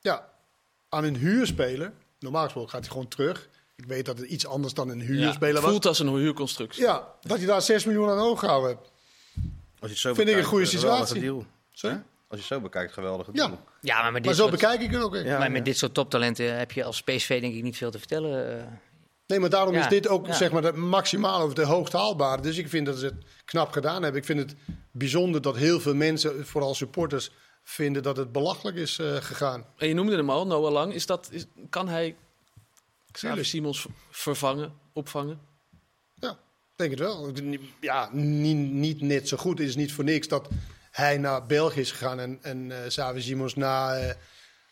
ja, aan een huurspeler, normaal gesproken gaat hij gewoon terug. Ik weet dat het iets anders dan een Ja, huurspeler het was. voelt als een huurconstructie. Ja, dat je daar 6 miljoen aan overgehouden hebt. Als je zo Vind ik een goede geweldige situatie. Deal. Sorry? Als je zo bekijkt, geweldige Ja. deal. Ja, maar met dit Maar zo soort, bekijk ik het ook. Ja. maar met dit soort toptalenten heb je als PSV denk ik niet veel te vertellen. eh. Nee, maar daarom Ja, is dit ook ja. zeg maar de maximaal of de hoogst haalbare. Dus ik vind dat ze het knap gedaan hebben. Ik vind het bijzonder dat heel veel mensen, vooral supporters, vinden dat het belachelijk is eh, gegaan. En je noemde hem al, Noah Lang. Is dat, is, kan hij Xavier. Simons vervangen, opvangen? Ja, denk het wel. Ja, niet, niet net zo goed. Het is niet voor niks dat hij naar België is gegaan en, en eh Xavi Simons naar, eh,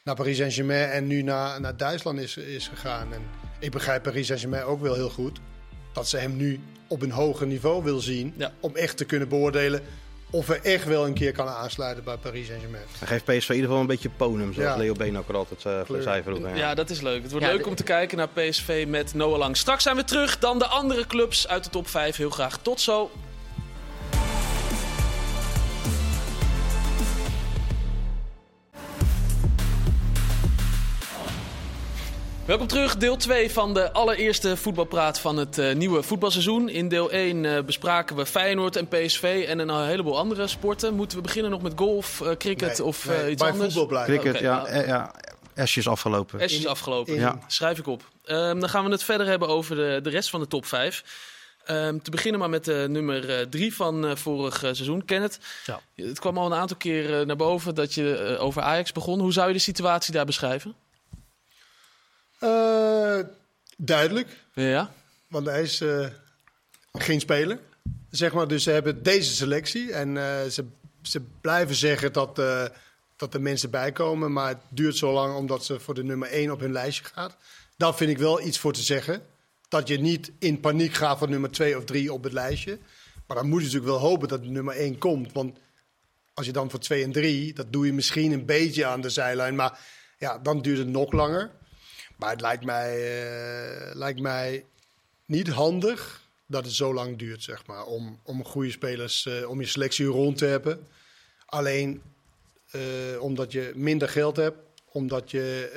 naar Paris Saint-Germain en nu naar, naar Duitsland is, is gegaan. En ik begrijp Paris Saint-Germain ook wel heel goed. Dat ze hem nu op een hoger niveau wil zien. Ja. Om echt te kunnen beoordelen of hij echt wel een keer kan aansluiten bij Paris Saint-Germain. Dan geeft PSV in ieder geval een beetje ponum, zoals Ja. Leo Been ook altijd eh Kleur. zei vroeger. Ja. dat is leuk. Het wordt Ja, leuk de- om te kijken naar PSV met Noah Lang. Straks zijn we terug. Dan de andere clubs uit de top 5. Heel graag. Tot zo. Welkom terug, deel 2 van de allereerste voetbalpraat van het eh, nieuwe voetbalseizoen. In deel 1 eh, bespraken we Feyenoord en PSV en een heleboel andere sporten. Moeten we beginnen nog met golf, eh, cricket Nee, of nee, eh, iets bij anders? voetbal blijven. Cricket, ja, ja. Esje is afgelopen. Ash is afgelopen. in- Ja. Schrijf ik op. Ehm, dan gaan we het verder hebben over de, de rest van de top 5. Ehm, te beginnen maar met de nummer 3 van eh, vorig seizoen. Kenneth, Ja. het kwam al een aantal keer eh, naar boven dat je over Ajax begon. Hoe zou je de situatie daar beschrijven? Eh, duidelijk. Ja, Want hij is eh, geen speler. Zeg maar, dus ze hebben deze selectie. En eh, ze, ze blijven zeggen dat, dat er mensen bijkomen. Maar het duurt zo lang omdat ze voor de nummer 1 op hun lijstje gaat. Daar vind ik wel iets voor te zeggen. Dat je niet in paniek gaat voor nummer 2 of 3 op het lijstje. Maar dan moet je natuurlijk wel hopen dat nummer 1 komt. Want als je dan voor 2 en 3, dat doe je misschien een beetje aan de zijlijn. Maar ja, dan duurt het nog langer. Maar het lijkt mij, eh, lijkt mij niet handig dat het zo lang duurt, zeg maar. Om, om goede spelers, eh, om je selectie rond te hebben. Alleen eh, omdat je minder geld hebt, omdat je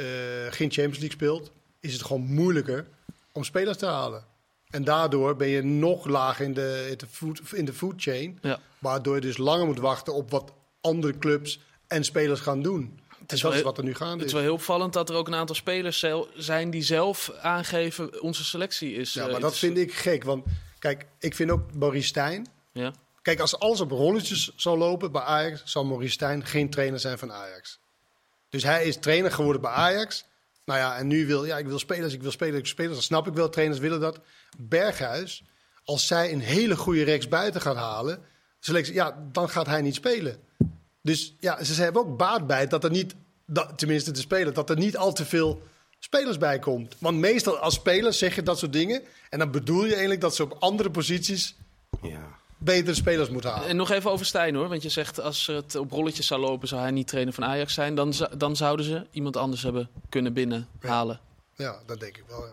geen Champions League speelt, is het gewoon moeilijker om spelers te halen. En daardoor ben je nog lager in de, in de, food, in de food chain. Ja. Waardoor je dus langer moet wachten op wat andere clubs en spelers gaan doen. Is En wel dat is heel- wat er nu gaande het is is. wel heel opvallend dat er ook een aantal spelers zijn die zelf aangeven onze selectie is. Ja, eh, maar dat vind ik gek. Want kijk, ik vind ook Maurice Stijn. Ja. Kijk, als alles op rolletjes zou lopen bij Ajax, zal Maurice Stijn geen trainer zijn van Ajax. Dus hij is trainer geworden bij Ajax. Nou ja, en nu wil ja, ik wil spelers, ik wil spelers, ik wil spelers. Dat snap ik wel, trainers willen dat. Berghuis, als zij een hele goede rechts buiten gaat halen, selectie, ja, dan gaat hij niet spelen. Dus ja, ze hebben ook baat bij dat er niet, dat, tenminste de speler, dat er niet al te veel spelers bij komt. Want meestal als speler zeg je dat soort dingen. En dan bedoel je eigenlijk dat ze op andere posities Ja. betere spelers moeten halen. En nog even over Stijn hoor. Want je zegt als het op rolletjes zou lopen, zou hij niet trainer van Ajax zijn. Dan, dan zouden ze iemand anders hebben kunnen binnenhalen. Ja, dat denk ik wel. Ja.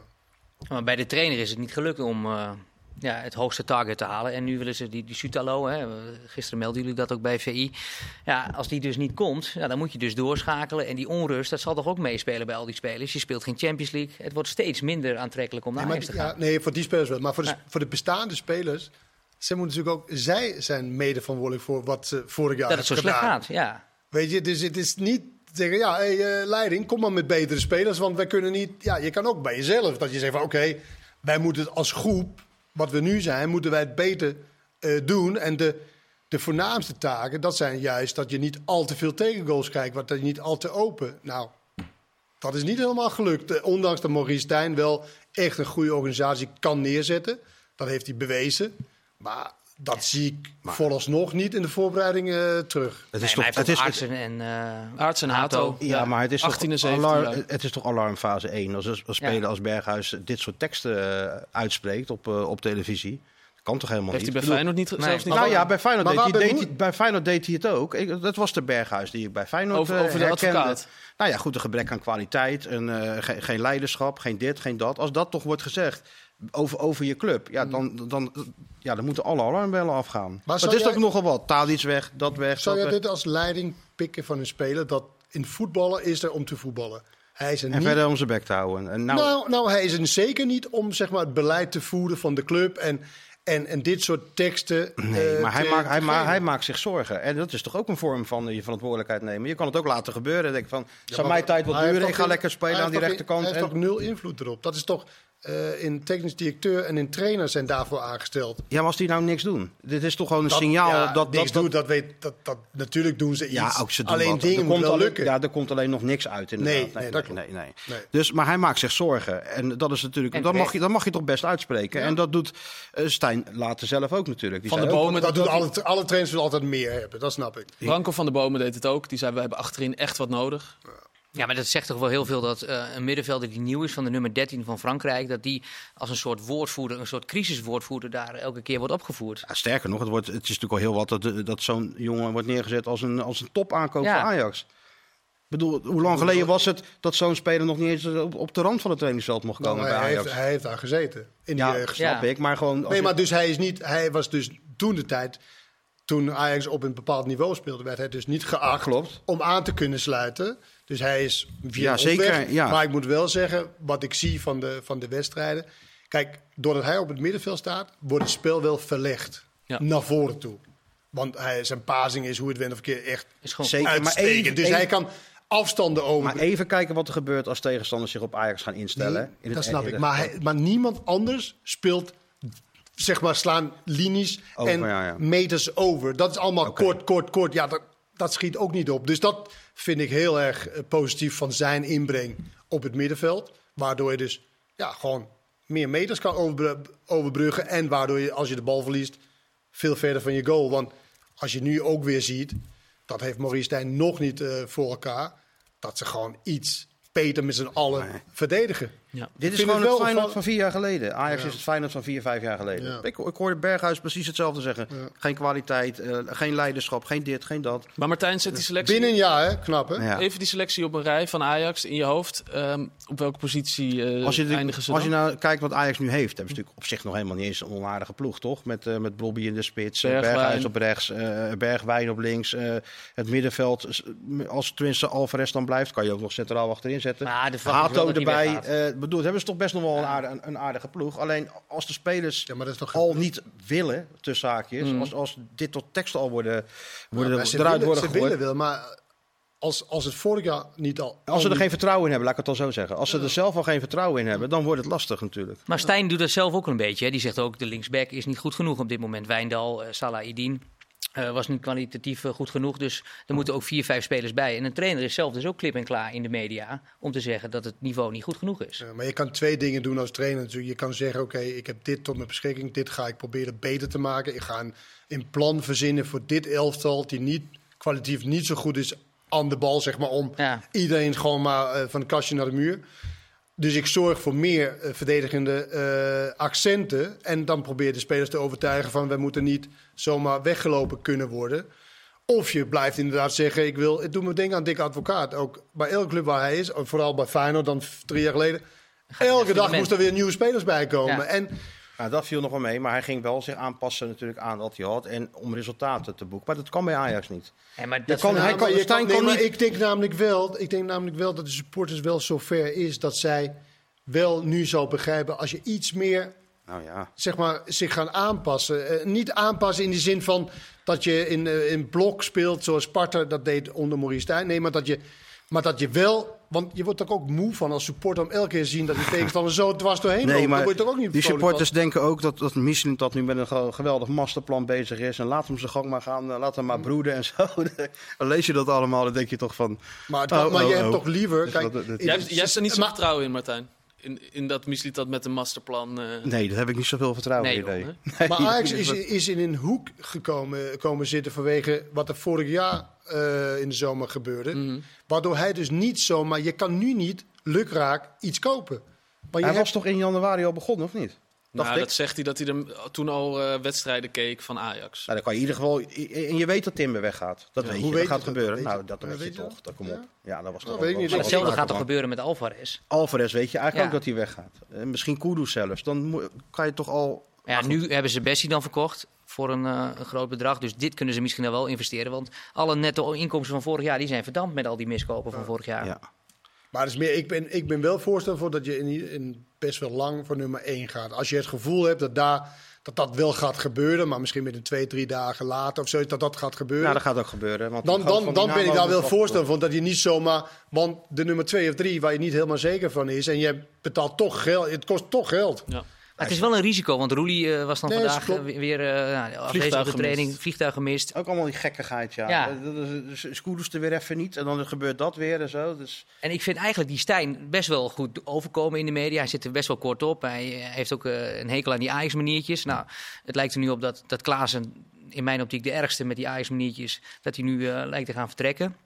Maar bij de trainer is het niet gelukt om uh, ja, het hoogste target te halen. En nu willen ze die, die Sutalo, hè, gisteren melden jullie dat ook bij VI. Ja, als die dus niet komt, ja, dan moet je dus doorschakelen. En die onrust, dat zal toch ook meespelen bij al die spelers. Je speelt geen Champions League. Het wordt steeds minder aantrekkelijk om naar nee, te gaan. Ja, nee, voor die spelers wel. Maar voor de, voor de bestaande spelers... Ze moeten natuurlijk ook, zij zijn mede verantwoordelijk voor wat ze vorig jaar Dat het zo slecht gaat, ja. Weet je, dus het is niet zeggen, ja, hey, uh, leiding, kom maar met betere spelers. Want wij kunnen niet, ja, je kan ook bij jezelf. Dat je zegt van, oké, wij moeten het als groep, wat we nu zijn, moeten wij het beter uh, doen. En de, de voornaamste taken, dat zijn juist dat je niet al te veel tegengoals krijgt. Dat je niet al te open. Nou, dat is niet helemaal gelukt. Uh, ondanks dat Maurice Stijn wel echt een goede organisatie kan neerzetten. Dat heeft hij bewezen. Maar dat zie ik maar, vooralsnog niet in de voorbereiding uh, terug. Het is nee, toch het is en uh, en Hato. Ja, ja, maar het is 18 toch alarm, het is toch alarmfase 1 als een speler ja. als Berghuis dit soort teksten uh, uitspreekt op, op televisie. Kan toch helemaal Heeft niet? Heeft hij bij Feyenoord niet, nee. zelfs niet Nou ja, bij Feyenoord, deed hij, deed hij, bij Feyenoord deed hij het ook. Ik, dat was de Berghuis die ik bij Feyenoord over, over de herkende. advocaat. Nou ja, goed, een gebrek aan kwaliteit, een, uh, geen, geen leiderschap, geen dit, geen dat. Als dat toch wordt gezegd over, over je club, ja, dan, dan, ja, dan moeten alle alarmbellen afgaan. Maar het is toch nogal wat. Taal iets weg, dat weg. Zou dat jij dit als leiding pikken van een speler? Dat in voetballen is er om te voetballen. Hij is er en niet... verder om zijn bek te houden. En nou... Nou, nou, hij is er zeker niet om zeg maar, het beleid te voeren van de club. En, en, en dit soort teksten. Nee, uh, maar hij, maakt, hij, ma hij maakt zich zorgen. En dat is toch ook een vorm van je verantwoordelijkheid nemen. Je kan het ook laten gebeuren. Denk van, ja, zou mijn tijd wat duren. Ik ga lekker spelen aan die rechterkant. Hij heeft En- toch nul invloed erop. Dat is toch eh, in technisch directeur en in trainer zijn daarvoor aangesteld. Ja, maar als die nou niks doen. Dit is toch gewoon een Dat- signaal ja, dat... niks dat, doet, dat weet dat, dat natuurlijk doen ze iets. Ja, ook ze doen alleen wat. dingen moeten wel lukken. Ja, er komt alleen nog niks uit inderdaad. Nee, nee, dat nee, nee. Nee. Dus, maar hij maakt zich zorgen. En dat is natuurlijk... En Dat mag, terecht. je, dat mag je toch best uitspreken. En dat doet eh, Stijn later zelf ook natuurlijk. Die Van de ook- Bomen, dat doet alle, alle trainers willen altijd meer hebben, dat snap ik. Branko van der Bomen deed het ook. Die zei, we hebben achterin echt wat nodig. Ja, maar dat zegt toch wel heel veel dat eh, een middenvelder die nieuw is van de nummer 13 van Frankrijk, dat die als een soort woordvoerder, een soort crisiswoordvoerder daar elke keer wordt opgevoerd. Ja, sterker nog, het, wordt, het is natuurlijk al heel wat dat, dat zo'n jongen wordt neergezet als een, als een topaankoop Ja. voor Ajax. Ik bedoel, hoe lang geleden was het dat zo'n speler nog niet eens op, op de rand van het trainingsveld mocht komen Nou, bij hij, Ajax? heeft, hij heeft daar gezeten, in die ja, jeugd. snap Ja. ik, maar gewoon... Nee, je- maar dus hij, is niet, hij was dus toen de tijd, toen Ajax op een bepaald niveau speelde, werd hij dus niet geacht Klopt. om aan te kunnen sluiten. Dus hij is via Ja, zeker, ja. Maar ik moet wel zeggen, wat ik zie van de, van de wedstrijden. Kijk, doordat hij op het middenveld staat, wordt het spel wel verlegd Ja. naar voren toe. Want hij, zijn pasing is hoe het went of keer echt Is gewoon Zeker, maar uitstekend. even, dus even- hij kan afstanden over. maar even kijken wat er gebeurt als tegenstanders zich op Ajax gaan instellen. In het- dat snap in ik. Maar, hij- maar niemand anders speelt, zeg maar, slaan linies Over, en ja, ja. meters over. Dat is allemaal kort, kort, kort. Ja, dat, dat schiet ook niet op. Dus dat vind ik heel erg eh, positief van zijn inbreng op het middenveld. Waardoor je dus ja, gewoon meer meters kan overbr- overbruggen. En waardoor je, als je de bal verliest, veel verder van je goal. Want als je nu ook weer ziet, dat heeft Maurice Stijn nog niet eh, voor elkaar. Dat ze gewoon iets beter met z'n allen Nee. verdedigen. Ja. Dit is gewoon het het Feyenoord van vier jaar geleden. Ajax Ja. is het Feyenoord van vier, vijf jaar geleden. Ja. Ik, ik hoorde Berghuis precies hetzelfde zeggen. Geen kwaliteit, eh, geen leiderschap, geen dit, geen dat. Maar Martijn, zet die selectie... Binnen een jaar, hè? Knap, hè? Ja. Even die selectie op een rij van Ajax in je hoofd. Ehm, op welke positie eh Als je, de- eindigen ze als je nou kijkt wat Ajax nu heeft, hebben ze natuurlijk op zich nog helemaal niet eens een onaardige ploeg, toch? Met, eh met Bobby in de spits, Bergwijn. Berghuis op rechts, eh, Bergwijn op links, eh, het middenveld. Als tenminste Alvarez dan blijft, kan je ook nog centraal achterin zetten. Maar de vraag is wel Hato erbij. Bedoel, hebben ze toch best nog wel een, aardige, een, een aardige ploeg. Alleen als de spelers Ja, maar dat is toch al niet willen, tussen haakjes, Mm. als, als dit tot tekst al worden, worden ze eruit willen, worden ze willen wel, maar als, als het vorig jaar niet al... Als ze er geen vertrouwen in hebben, laat ik het al zo zeggen. Als ze er zelf al geen vertrouwen in hebben, dan wordt het lastig natuurlijk. Maar Stijn doet dat zelf ook een beetje. Hè. Die zegt ook, de linksback is niet goed genoeg op dit moment. Wijndal, eh Salah Idin eh, was niet kwalitatief eh, goed genoeg. Dus er moeten ook vier, vijf spelers bij. En een trainer is zelf dus ook klip en klaar in de media... om te zeggen dat het niveau niet goed genoeg is. Ja, maar je kan twee dingen doen als trainer. Je kan zeggen, oké, ik heb dit tot mijn beschikking. Dit ga ik proberen beter te maken. Ik ga een, een plan verzinnen voor dit elftal... die niet, kwalitatief niet zo goed is aan de bal, zeg maar... om Ja. iedereen gewoon maar eh, van de kastje naar de muur. Dus ik zorg voor meer eh, verdedigende eh, accenten. En dan probeer de spelers te overtuigen van... we moeten niet zomaar weggelopen kunnen worden... Of je blijft inderdaad zeggen, ik wil, het doet me denken aan Dick Advocaat. Ook bij elke club waar hij is, vooral bij Feyenoord dan drie jaar geleden. Elke dag moesten er weer nieuwe spelers bij komen. Ja. En Nou, dat viel nog wel mee, maar hij ging wel zich aanpassen natuurlijk aan wat hij had en om resultaten te boeken. Maar dat kan bij Ajax niet. Ja, maar dat kan- hij Ja, je nee, niet- Ik denk namelijk wel, ik denk namelijk wel dat de supporters wel zover is dat zij wel nu zo begrijpen als je iets meer Nou ja, zeg maar, zich gaan aanpassen. Eh, niet aanpassen in de zin van dat je in, eh, in blok speelt zoals Sparta dat deed onder Maurice Stijn. Nee, maar dat je, maar dat je wel... Want je wordt toch ook moe van als supporter om elke keer te zien dat die tegenstander zo dwars doorheen loopt. nee, Dan maar word je toch ook niet die supporters denken ook dat, dat Michelin dat nu met een ge- geweldig masterplan bezig is. En laat hem zijn gang maar gaan, eh, laat hem maar broeden en zo. Dan lees je dat allemaal, dan denk je toch van... Maar, het kan- Oh, maar oh, je hebt oh. toch liever... Dus Kijk, dat- dat- in- Jij, hebt- jij hebt er niet zo maar- vertrouwen in, Martijn. In, in dat Misliet dat met een masterplan. eh, Nee, daar heb ik niet zoveel vertrouwen Nee, in. Nee. Maar Ajax is, is in een hoek gekomen komen zitten vanwege wat er vorig jaar eh, in de zomer gebeurde. Mhm. Waardoor hij dus niet zomaar... Je kan nu niet lukraak iets kopen. Maar je Hij hebt was toch in januari al begonnen, of niet? Dacht nou, ik. dat zegt hij dat hij er toen al eh, wedstrijden keek van Ajax. Nou, dan kan je in ieder geval... En je weet dat Timber weggaat. Dat Ja, weet hoe je, weet dat gaat dat? gebeuren. Je nou, dat? dat weet je weet je toch. dat? Dat kom Ja. op. Ja, dat was Dat toch hetzelfde gaat er van. gebeuren met Alvarez. Alvarez weet je eigenlijk Ja. ook dat hij weggaat. En misschien Kudus zelfs. Dan kan je toch al... Ja, nu hebben ze Bessie dan verkocht voor een, eh, een groot bedrag. Dus dit kunnen ze misschien wel investeren. Want alle netto inkomsten van vorig jaar die zijn verdampt met al die miskopen van vorig jaar. Ja. Maar het is meer, ik, ben, ik ben wel voorstander voor dat je in, in best wel lang voor nummer 1 gaat. Als je het gevoel hebt dat daar, dat, dat wel gaat gebeuren, maar misschien met een twee, drie dagen later of zoiets, dat dat gaat gebeuren. Nou, dat gaat ook gebeuren. Want dan, dan, dan ben ik daar wel voorstander van dat je niet zomaar, want de nummer 2 of 3 waar je niet helemaal zeker van is en je betaalt toch geld, het kost toch geld. Ja. Maar het is wel een risico, want Roelie eh, was dan Nee, vandaag eh, weer uh, nou, afwezig op de training, vliegtuig gemist. Ook allemaal die gekkigheid, ja. Ja. Kudus er weer even niet. En dan gebeurt dat weer en zo. Dus... En ik vind eigenlijk die Stijn best wel goed overkomen in de media. Hij zit er best wel kort op. Hij eh, heeft ook eh, een hekel aan die Ajax-maniertjes. Nou, het lijkt er nu op dat, dat Klaassen, in mijn optiek de ergste met die Ajax-maniertjes, dat hij nu eh, lijkt te gaan vertrekken.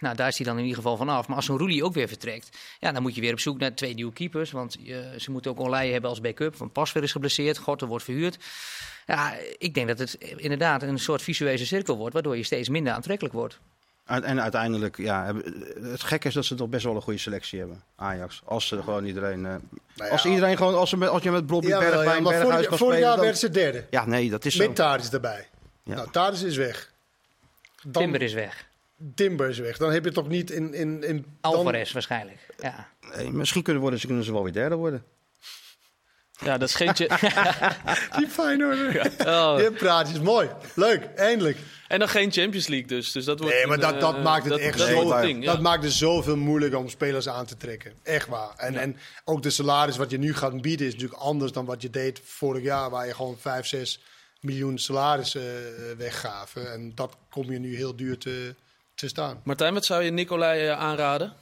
Nou, daar is hij dan in ieder geval vanaf. Maar als zo'n Roelie ook weer vertrekt, ja, dan moet je weer op zoek naar twee nieuwe keepers. Want eh, ze moeten ook Olij hebben als backup. Want Pasver is geblesseerd, Gorter wordt verhuurd. Ja, ik denk dat het inderdaad een soort visueuze cirkel wordt, waardoor je steeds minder aantrekkelijk wordt. En en uiteindelijk, ja, het gekke is dat ze toch best wel een goede selectie hebben, Ajax. Als ze gewoon iedereen, eh, Nou als iedereen gewoon, als, ze met, als je met Bobby Ja, Bergwijn, ja, maar Berghuis vorig, kan vorig spelen, jaar dan- werd ze derde. Ja, nee, dat is zo. Met Tadis erbij. Ja. Nou, Tadis is weg. Dan, Timber is weg. Timber is weg. Dan heb je toch niet in... in, in dan- Alvarez waarschijnlijk. Ja. Nee, misschien kunnen, worden, ze, kunnen ze wel weer derde worden. ja, dat is geen... tje- Die Feyenoord. Oh. Je praat is mooi. Leuk, eindelijk. en dan geen Champions League dus. dus dat wordt Nee, maar een, dat, eh, dat maakt het dat- echt dat zo. ding, ja. Dat maakt het zoveel moeilijker om spelers aan te trekken. Echt waar. En, en ook de salaris wat je nu gaat bieden is natuurlijk anders dan wat je deed vorig jaar, waar je gewoon 5, 6 miljoen salaris eh, weggaven. En dat kom je nu heel duur te, te staan. Martijn, wat zou je Nicolai eh, aanraden?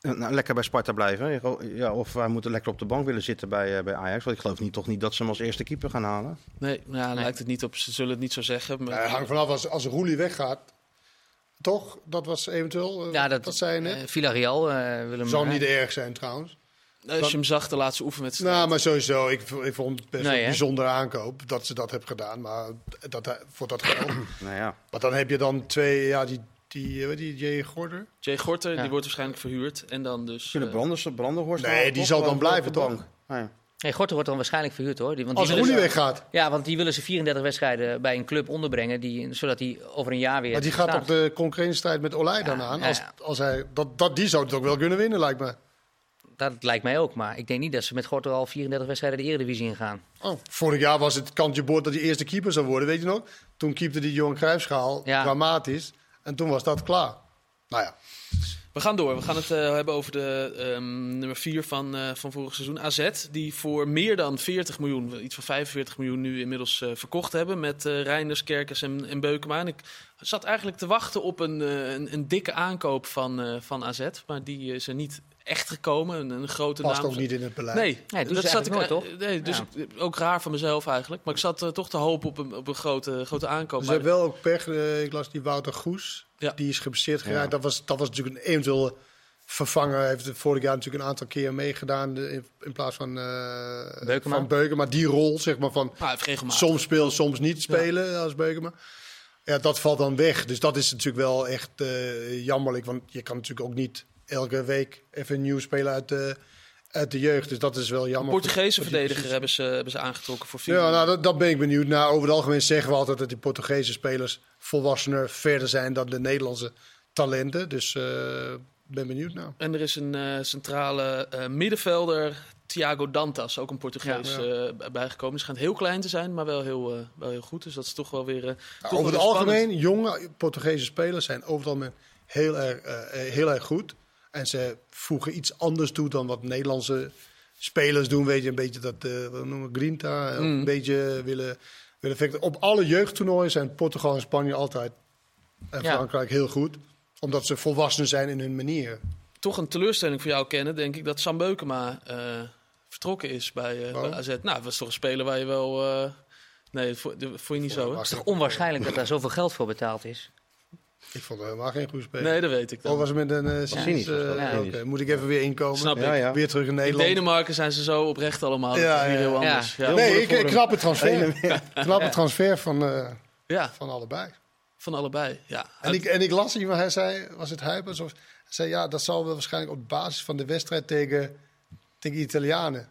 Nou, lekker bij Sparta blijven. Ja, of wij moeten lekker op de bank willen zitten bij, eh, bij Ajax. Want ik geloof niet, toch niet dat ze hem als eerste keeper gaan halen. Nee, ja, lijkt het niet op. Ze zullen het niet zo zeggen. Maar... Nou, het hangt vanaf als, als Roelie weggaat. Toch? Dat was eventueel. eh, Ja, dat, net. eh, Villarreal eh wil hem... Zou eh, niet erg zijn trouwens. Als je hem zag de laatste oefenwedstrijd. Nou, maar sowieso. Ik, ik vond het best Nee, een bijzondere aankoop dat ze dat hebben gedaan. Maar dat, hij- voor dat geld. Nou ja. maar dan heb je dan twee, ja, die, die, eh, die Jay Gorder. Jay Gorter, Ja. die wordt waarschijnlijk verhuurd. En dan dus... Zullen eh, Branders, Brandenhorst... Nee, die zal dan blijven, op toch? Ah, ja. Nee, Gorter wordt dan waarschijnlijk verhuurd hoor. Die, want Als Roelie ze- weggaat. Ja, want die willen ze 34 wedstrijden bij een club onderbrengen, die, zodat hij over een jaar weer... Maar die gaat toch de concurrentiestrijd met Olij dan aan? ja, Als, als hij, dat, dat, die zou het ook wel kunnen winnen, lijkt me. Dat lijkt mij ook, maar ik denk niet dat ze met Gorter al 34 wedstrijden de Eredivisie ingaan. Oh, vorig jaar was het kantje boord dat hij eerste keeper zou worden, weet je nog? Toen keepte die Johan Cruijffschaal Ja. dramatisch. En toen was dat klaar. Nou ja, We gaan door. We gaan het eh, hebben over de ehm, nummer 4 van, eh, van vorig seizoen. AZ, die voor meer dan 40 miljoen, iets van 45 miljoen nu inmiddels eh, verkocht hebben. Met eh Reinders, Kerkers en, en Beukema. En ik zat eigenlijk te wachten op een, een, een dikke aankoop van, eh, van AZ. Maar die is er niet echt gekomen. Een, een grote past naam. ook niet in het beleid. Nee, Nee, doen ze eigenlijk nooit, eh, Nee, dus Ja. ik- ook raar van mezelf eigenlijk. Maar ik zat eh, toch te hopen op een, op een grote, grote aankoop. Ze Maar- hebben wel ook pech. eh, ik las die Wouter Goes. Ja. Die is geblesseerd geraakt. Ja. Dat, was, dat was natuurlijk een eventueel vervanger. Hij heeft vorig jaar natuurlijk een aantal keer meegedaan. de- In, in plaats van, eh Beukema. van Beukema. Die rol, zeg maar, van Ah, hij heeft regelmatig. soms spelen, soms niet spelen als Beukema. Ja, dat valt dan weg. Dus dat is natuurlijk wel echt eh, jammerlijk. Want je kan natuurlijk ook niet elke week even een nieuw speler uit de, uit de jeugd. Dus dat is wel Een jammer. Portugese voor die verdediger hebben ze, hebben ze aangetrokken voor vier Ja, nou, dat, dat ben ik benieuwd naar. Over het algemeen zeggen we altijd dat die Portugese spelers volwassener verder zijn dan de Nederlandse talenten. Dus eh ben benieuwd naar. En er is een eh, centrale eh, middenvelder, Thiago Dantas, ook een Portugees, Ja. bijgekomen. Die schijnt heel klein te zijn, maar wel heel, wel heel goed. Dus dat is toch wel weer. toch wel over het algemeen, jonge Portugese spelers zijn over het algemeen heel erg, heel erg goed. En ze voegen iets anders toe dan wat Nederlandse spelers doen. Weet je, een beetje dat, eh wat noemen we, Grinta. eh, Mm. Een beetje willen, willen vechten. Op alle jeugdtoernooien zijn Portugal en Spanje altijd. En Ja. Frankrijk heel goed. Omdat ze volwassen zijn in hun manier. Toch een teleurstelling voor jou kennen, denk ik, dat Sam Beukema eh, vertrokken is bij, eh, Oh. bij AZ. Nou, dat was toch een speler waar je wel. eh, nee, dat vond, dat vond je niet zo, hè? Het is toch onwaarschijnlijk dat daar zoveel geld voor betaald is? Ik vond het helemaal geen goede speler. Nee, dat weet ik Of dan. was het met een uh, cynisch ja. Moet ik even weer inkomen? Snap Ja, ik. ja. Weer terug in In Nederland. Denemarken zijn ze zo oprecht allemaal. Ja, dat is heel anders. Ja, nee, ik, hem. ik knap het transfer. knap het transfer van, eh, Ja, van allebei. van allebei. Ja. En ik, en ik las iemand, hij zei, was het Huipers? Of, hij zei, ja, dat zal wel waarschijnlijk op basis van de wedstrijd tegen, tegen Italianen.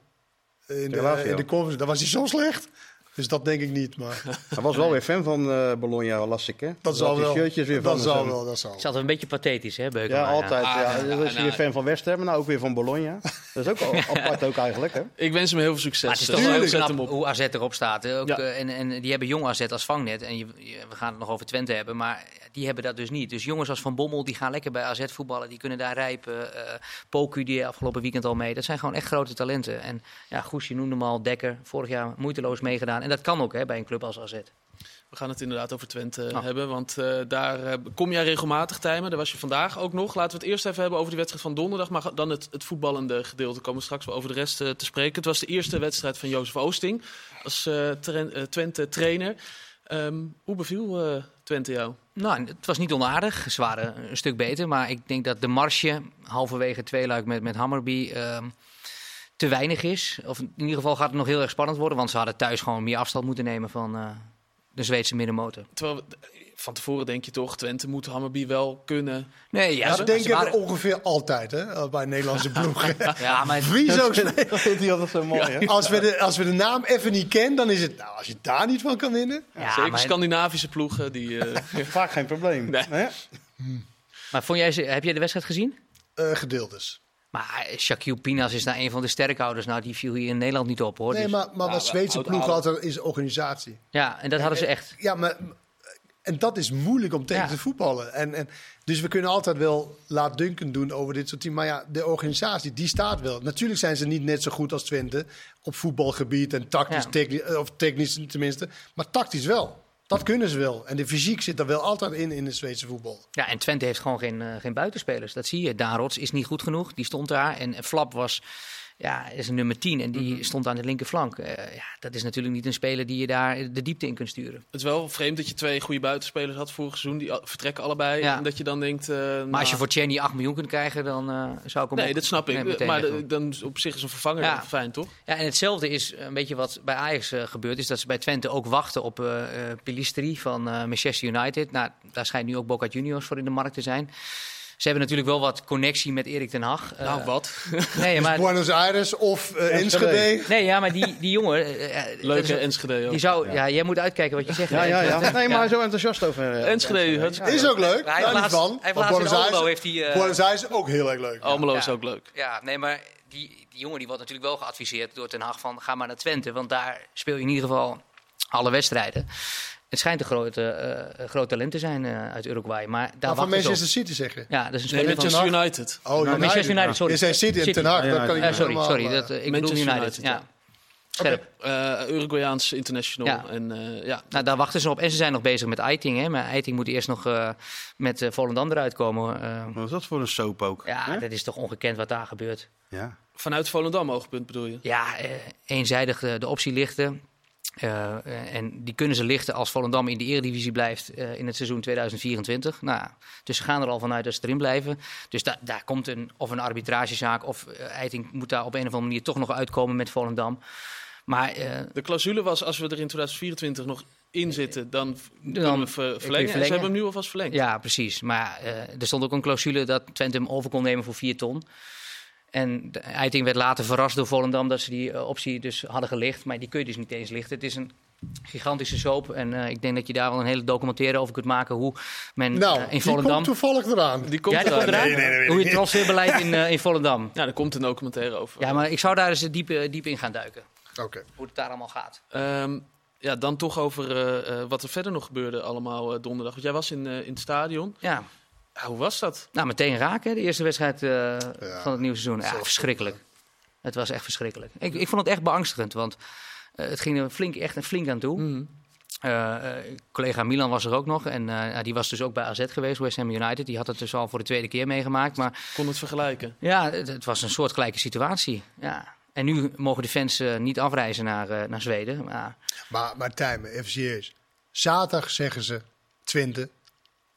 In de, in de conference. Dat was hij zo slecht. Dus dat denk ik niet, maar Hij was wel weer fan van eh Bologna, las ik hè. dat zal wel. shirtjes weer Dat van zal wel, dat zal Het is altijd een beetje pathetisch, hè, Beukema? Ja, altijd. Ah, Ja. ja, Dan is hij nou, weer fan van West Ham, maar nou ook weer van Bologna. Dat is ook al apart ook eigenlijk, hè. Ik wens hem heel veel succes. Maar het is toch wel zet heel knap hem op. hoe AZ erop staat. Ook, Ja. eh, en, en die hebben jong AZ als vangnet. En je, je- we gaan het nog over Twente hebben, maar die hebben dat dus niet. Dus jongens als Van Bommel, die gaan lekker bij AZ voetballen. Die kunnen daar rijpen. eh Poku, die afgelopen weekend al mee. Dat zijn gewoon echt grote talenten. En ja, Goes, je noemde hem al, Dekker. Vorig jaar moeiteloos meegedaan. En dat kan ook hè, bij een club als AZ. We gaan het inderdaad over Twente Oh. hebben. Want eh, daar eh, kom jij regelmatig, Tijmen. Daar was je vandaag ook nog. Laten we het eerst even hebben over die wedstrijd van donderdag. Maar dan het, het voetballende gedeelte. Komen we straks wel over de rest eh, te spreken. Het was de eerste wedstrijd van Jozef Oosting. Als tra- Twente-trainer. Ehm, hoe beviel Twente jou? Nou, het was niet onaardig. Ze waren een stuk beter. Maar ik denk dat de marge halverwege tweeluik met, met Hammerby ehm, te weinig is. Of in ieder geval gaat het nog heel erg spannend worden. Want ze hadden thuis gewoon meer afstand moeten nemen van eh, de Zweedse middenmotor. Terwijl van tevoren denk je toch, Twente moet Hammerby wel kunnen. Nee, ja, Ja, ze- dat denk ze ik ongeveer altijd hè, bij Nederlandse ploegen. Ja, maar Wie zo Dat vindt hij altijd zo mooi, hè. als, we de, als we de naam even niet kennen, dan is het... Nou, als je daar niet van kan winnen... Ja, Zeker maar, Scandinavische ploegen. Die, eh, Vaak geen probleem. Nee. maar vond jij, ze- heb jij de wedstrijd gezien? eh gedeeltes. Maar Shaquille Pinas is nou een van de sterkhouders. Nou, die viel hier in Nederland niet op, hoor. Nee, Dus- maar, maar Ja, wat Zweedse oud. altijd is organisatie. ja, en dat hadden ze echt. Ja, maar en dat is moeilijk om tegen Ja. te voetballen. En, en, dus we kunnen altijd wel laat Duncan doen over dit soort teams. Maar ja, de organisatie, die staat wel. Natuurlijk zijn ze niet net zo goed als Twente op voetbalgebied en tactisch, Ja. technisch, of technisch tenminste. Maar tactisch wel. Dat kunnen ze wel. En de fysiek zit er wel altijd in in het Zweedse voetbal. Ja, en Twente heeft gewoon geen, eh, geen buitenspelers. Dat zie je. Daan Rots is niet goed genoeg. Die stond daar. En Flap was, ja, is een nummer 10. En die Mhm. stond aan de linkerflank. Eh, ja, dat is natuurlijk niet een speler die je daar de diepte in kunt sturen. het is wel vreemd dat je twee goede buitenspelers had vorig seizoen. Die vertrekken allebei. Ja. En dat je dan denkt. eh, Maar nou, als je voor Chenny 8 miljoen kunt krijgen, dan eh, zou ik hem Nee, ook- dat snap ik. maar de- dan op zich is een vervanger Ja. fijn, toch? Ja, en hetzelfde is een beetje wat bij Ajax gebeurt. Is dat ze bij Twente ook wachten op Pilistri van Manchester United. Nou, daar schijnt nu ook Boca Juniors voor in de markt te zijn. Ze hebben natuurlijk wel wat connectie met Erik ten Hag. Eh, nou, wat? Nee, maar, Buenos Aires of eh Enschede. Nee, ja, maar die, die jongen... eh, Leuke Enschede ook. Die zou, ja. jij moet uitkijken wat je zegt. Ja, ja, ja. Nee, maar Ja. zo enthousiast over. Enschede, Is ook leuk. Hij niet van. hij heeft Maar laatst in Buenos Aires, heeft hij... eh, Buenos Aires is ook heel erg leuk. Almelo is Ja. ook leuk. Ja, nee, maar die, die jongen die wordt natuurlijk wel geadviseerd door Ten Hag van ga maar naar Twente. Want daar speel je in ieder geval alle wedstrijden. Het schijnt een grote, eh, groot talent te zijn eh, uit Uruguay. Maar daar Maar van wachten ze op. Manchester City zeggen. Ja, dat is een Nee, speler van... Manchester United. Oh, Manchester United, sorry. Je zei City en City. Ten Hag. Ja, dat kan ik niet sorry, helemaal, sorry. Dat, eh, ik bedoel United. United, ja. Scherp. Eh Uruguayaans international. Ja. En, eh, ja. Nou, daar wachten ze op. En ze zijn nog bezig met Eiting. Hè. Maar Eiting moet eerst nog eh, met uh, Volendam eruit komen. Wat is dat voor een soap ook? ja, hè? dat is toch ongekend wat daar gebeurt. ja. Vanuit Volendam oogpunt bedoel je? Ja, eh, eenzijdig de, de optie lichten. Eh, eh, en die kunnen ze lichten als Volendam in de Eredivisie blijft eh, in het seizoen 2024. Nou, dus ze gaan er al vanuit dat ze erin blijven. Dus da daar komt een, of een arbitragezaak of Eiting moet daar op een of andere manier toch nog uitkomen met Volendam. Maar De clausule was als we er in 2024 nog in zitten, dan, Dan we ver- verlengen. En verlengen. ze hebben hem nu alvast verlengd. ja, precies. Maar er stond ook een clausule dat Twente hem over kon nemen voor 4 ton. En de Eiting werd later verrast door Volendam dat ze die eh, optie dus hadden gelicht. Maar die kun je dus niet eens lichten. Het is een gigantische soap. En eh, ik denk dat je daar wel een hele documentaire over kunt maken. Hoe men Nou, eh, in die Volendam... komt toevallig eraan. Die komt Ja, die eraan. komt eraan? Nee, nee, nee, weet Hoe je het transferbeleid in, eh, in Volendam. Ja, er komt een documentaire over. Ja, maar ik zou daar eens diep, eh, diep in gaan duiken. Oké. Hoe het daar allemaal gaat. Ehm, ja, dan toch over eh, eh, wat er verder nog gebeurde allemaal eh, donderdag. Want jij was in, eh, in het stadion. Ja, Ja, hoe was dat? nou meteen raken. De eerste wedstrijd eh, van het nieuwe seizoen. Ja, Zo verschrikkelijk. Het was echt verschrikkelijk. Ik, ik vond het echt beangstigend. Want eh, het ging er flink, echt flink aan toe. Eh, collega Milan was er ook nog. En eh, ja, die was dus ook bij AZ geweest, West Ham United. Die had het dus al voor de tweede keer meegemaakt. Maar Kon het vergelijken? ja, het, het was een soortgelijke situatie. Ja. En nu mogen de fans niet afreizen naar, eh, naar Zweden. Maar Maar, maar Tijmen, even serieus. Zaterdag zeggen ze, Twente,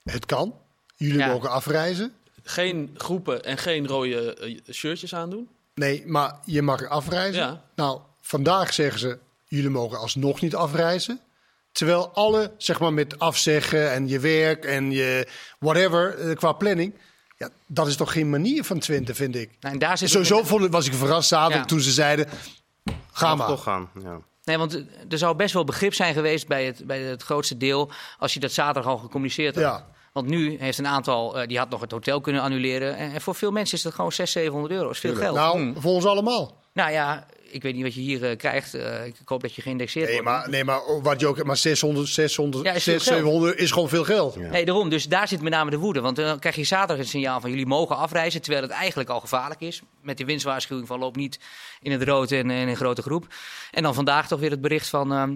het kan. Jullie Ja. mogen afreizen. Geen groepen en geen rode eh, shirtjes aandoen? Nee, maar je mag afreizen. Ja. Nou, vandaag zeggen ze, jullie mogen alsnog niet afreizen. Terwijl alle, zeg maar, met afzeggen en je werk en je whatever, eh, qua planning. Ja, dat is toch geen manier van Twente, vind ik. nou, en daar zit Sowieso vond ik, was ik verrast zaterdag Ja. toen ze zeiden, ga maar. toch gaan. Ja. Nee, want er zou best wel begrip zijn geweest bij het, bij het grootste deel als je dat zaterdag al gecommuniceerd had. Ja. Want nu heeft een aantal, eh, die had nog het hotel kunnen annuleren. En, en voor veel mensen is dat gewoon 600, 700 euro. Dat is veel geld. Nou, voor ons allemaal. Nou ja, ik weet niet wat je hier eh, krijgt. Eh, ik hoop dat je geïndexeerd Nee, wordt. maar, nee, maar wat je ook, maar 600, 600, Ja, is veel 600 geld. 700 is gewoon veel geld. Ja. Nee, daarom. Dus daar zit met name de woede. Want dan krijg je zaterdag het signaal van jullie mogen afreizen. Terwijl het eigenlijk al gevaarlijk is. Met de winstwaarschuwing van loop niet in het rood en, en in een grote groep. En dan vandaag toch weer het bericht van... ehm,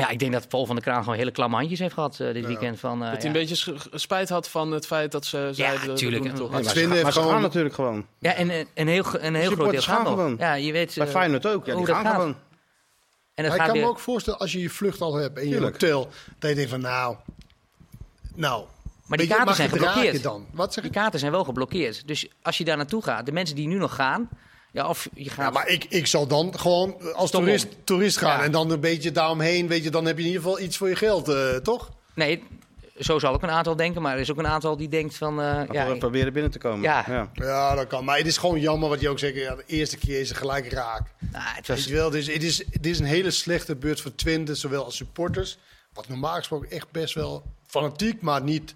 ja, ik denk dat Paul van der Kraan gewoon hele klamme handjes heeft gehad eh, dit weekend. Van, eh, dat hij ja. een beetje spijt had van het feit dat ze zeiden... we tuurlijk. het toch. Maar Maar, ze, Twente gaan- heeft maar ze gewoon- gaan natuurlijk gewoon. Ja, en en een heel, een heel groot deel gaan nog. gewoon. Ja, je weet Bij eh, Feyenoord ook. Ja, hoe die gaan gaat. gewoon. En dat Maar ik kan weer... me ook voorstellen, als je je vlucht al hebt in je Tuurlijk. hotel, dat je denkt van nou, nou. Maar die kaarten zijn geblokkeerd. dan? Wat zeg Die kaarten zijn wel geblokkeerd. Dus als je daar naartoe gaat, de mensen die nu nog gaan... Ja, of je gaat... Ja, maar ik, ik zal dan gewoon als Stom toerist, om. toerist gaan Ja. en dan een beetje daaromheen, weet je, dan heb je in ieder geval iets voor je geld, eh, toch? Nee, zo zal ook een aantal denken. Maar er is ook een aantal die denkt van... eh, Ja, we proberen binnen te komen. Ja. Ja. Ja, dat kan. Maar het is gewoon jammer wat je ook zegt. Ja, de eerste keer is het gelijk raak. nou, het Weet was, je wel, dus het is, het is een hele slechte beurt voor Twente, zowel als supporters. Wat normaal gesproken echt best wel fanatiek, maar niet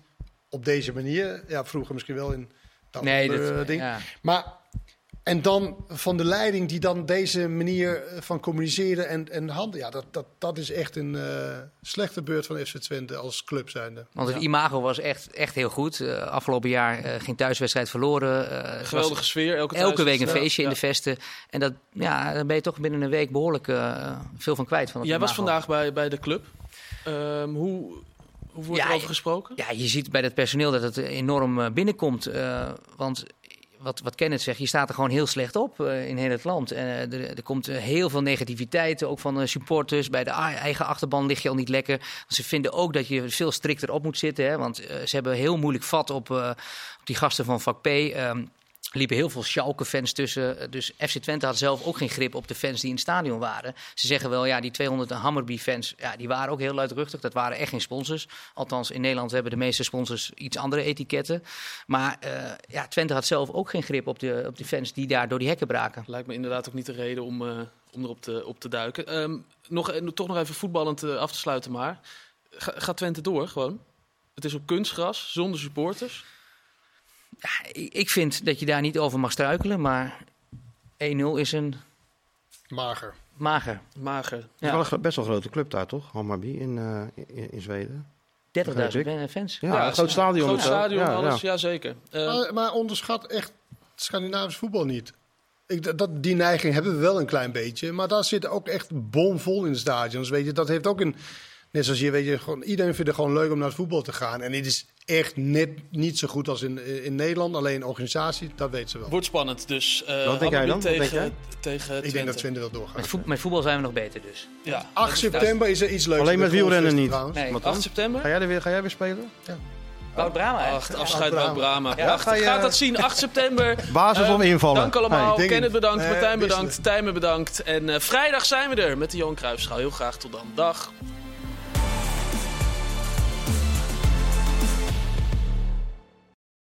op deze manier. Ja, vroeger misschien wel in dat Nee, ding. ja. Maar en dan van de leiding die dan deze manier eh, van communiceren en, en handelen. Ja, dat, dat, dat is echt een eh, slechte beurt van FC Twente als club zijnde. want het imago was echt, echt heel goed. Eh, afgelopen jaar eh, geen thuiswedstrijd verloren. Eh, was Geweldige sfeer. Elke, elke week een feestje in de vesten. En dat, ja, dan ben je toch binnen een week behoorlijk eh, veel van kwijt. Van het Jij was imago. vandaag bij, bij de club. Ehm, hoe, hoe wordt Ja, er over gesproken? Ja, je ziet bij het personeel dat het enorm binnenkomt. eh, want wat, wat Kenneth zegt, je staat er gewoon heel slecht op eh, in heel het land. Eh, er, er komt eh, heel veel negativiteit, ook van supporters. Bij de eigen achterban lig je al niet lekker. Ze vinden ook dat je veel strikter op moet zitten. Hè, want ze hebben heel moeilijk vat op, op die gasten van vak P. Ehm, liepen heel veel Schalke-fans tussen. Dus FC Twente had zelf ook geen grip op de fans die in het stadion waren. Ze zeggen wel, ja, die 200 Hammerby-fans, ja, die waren ook heel luidruchtig. Dat waren echt geen sponsors. Althans, in Nederland hebben de meeste sponsors iets andere etiketten. Maar eh, ja, Twente had zelf ook geen grip op de, op de fans die daar door die hekken braken. Lijkt me inderdaad ook niet de reden om, eh, om erop te, op te duiken. Ehm, nog, eh, toch nog even voetballend af te sluiten maar. Ga, gaat Twente door gewoon? Het is op kunstgras, zonder supporters. Ja, ik ik vind dat je daar niet over mag struikelen, maar 1-0 is een Mager. mager. Mager. Het is Ja, wel een best wel een grote club daar, toch? Hammarby in, eh, in, in Zweden. 30.000 begrijp fans. Ja, een groot stadion. Groot stadion, Ja, alles. ja. Ja, zeker. Ehm, Maar, maar onderschat echt Scandinavisch voetbal niet. Ik, dat, die neiging hebben we wel een klein beetje. Maar daar zit ook echt bomvol in de stadions. Weet je, dat heeft ook een. Net zoals je weet, je, gewoon, iedereen vindt het gewoon leuk om naar het voetbal te gaan. En dit is echt net niet zo goed als in, in Nederland. Alleen organisatie, dat weet ze wel. Wordt spannend, dus. eh Wat denk jij dan? Tegen, denk tegen Twente. Ik denk dat Twente wel doorgaat. Met, voet- met voetbal zijn we nog beter dus. Ja. 8 september is er iets leuks. Alleen met wielrennen niet. trouwens. Nee. Wat dan? 8 september? Ga jij, er weer, ga jij weer spelen? Wout Brama Ach, afscheid Ja, van Brama. Ja, ga je- Gaat dat zien, 8 september. Basis Eh, of invallen? Dank allemaal. Hey, Kenneth bedankt, Eh, Martijn bedankt, Tijmen bedankt. En eh, vrijdag zijn we er met de Johan Cruijffschaal. Heel graag tot dan. Dag.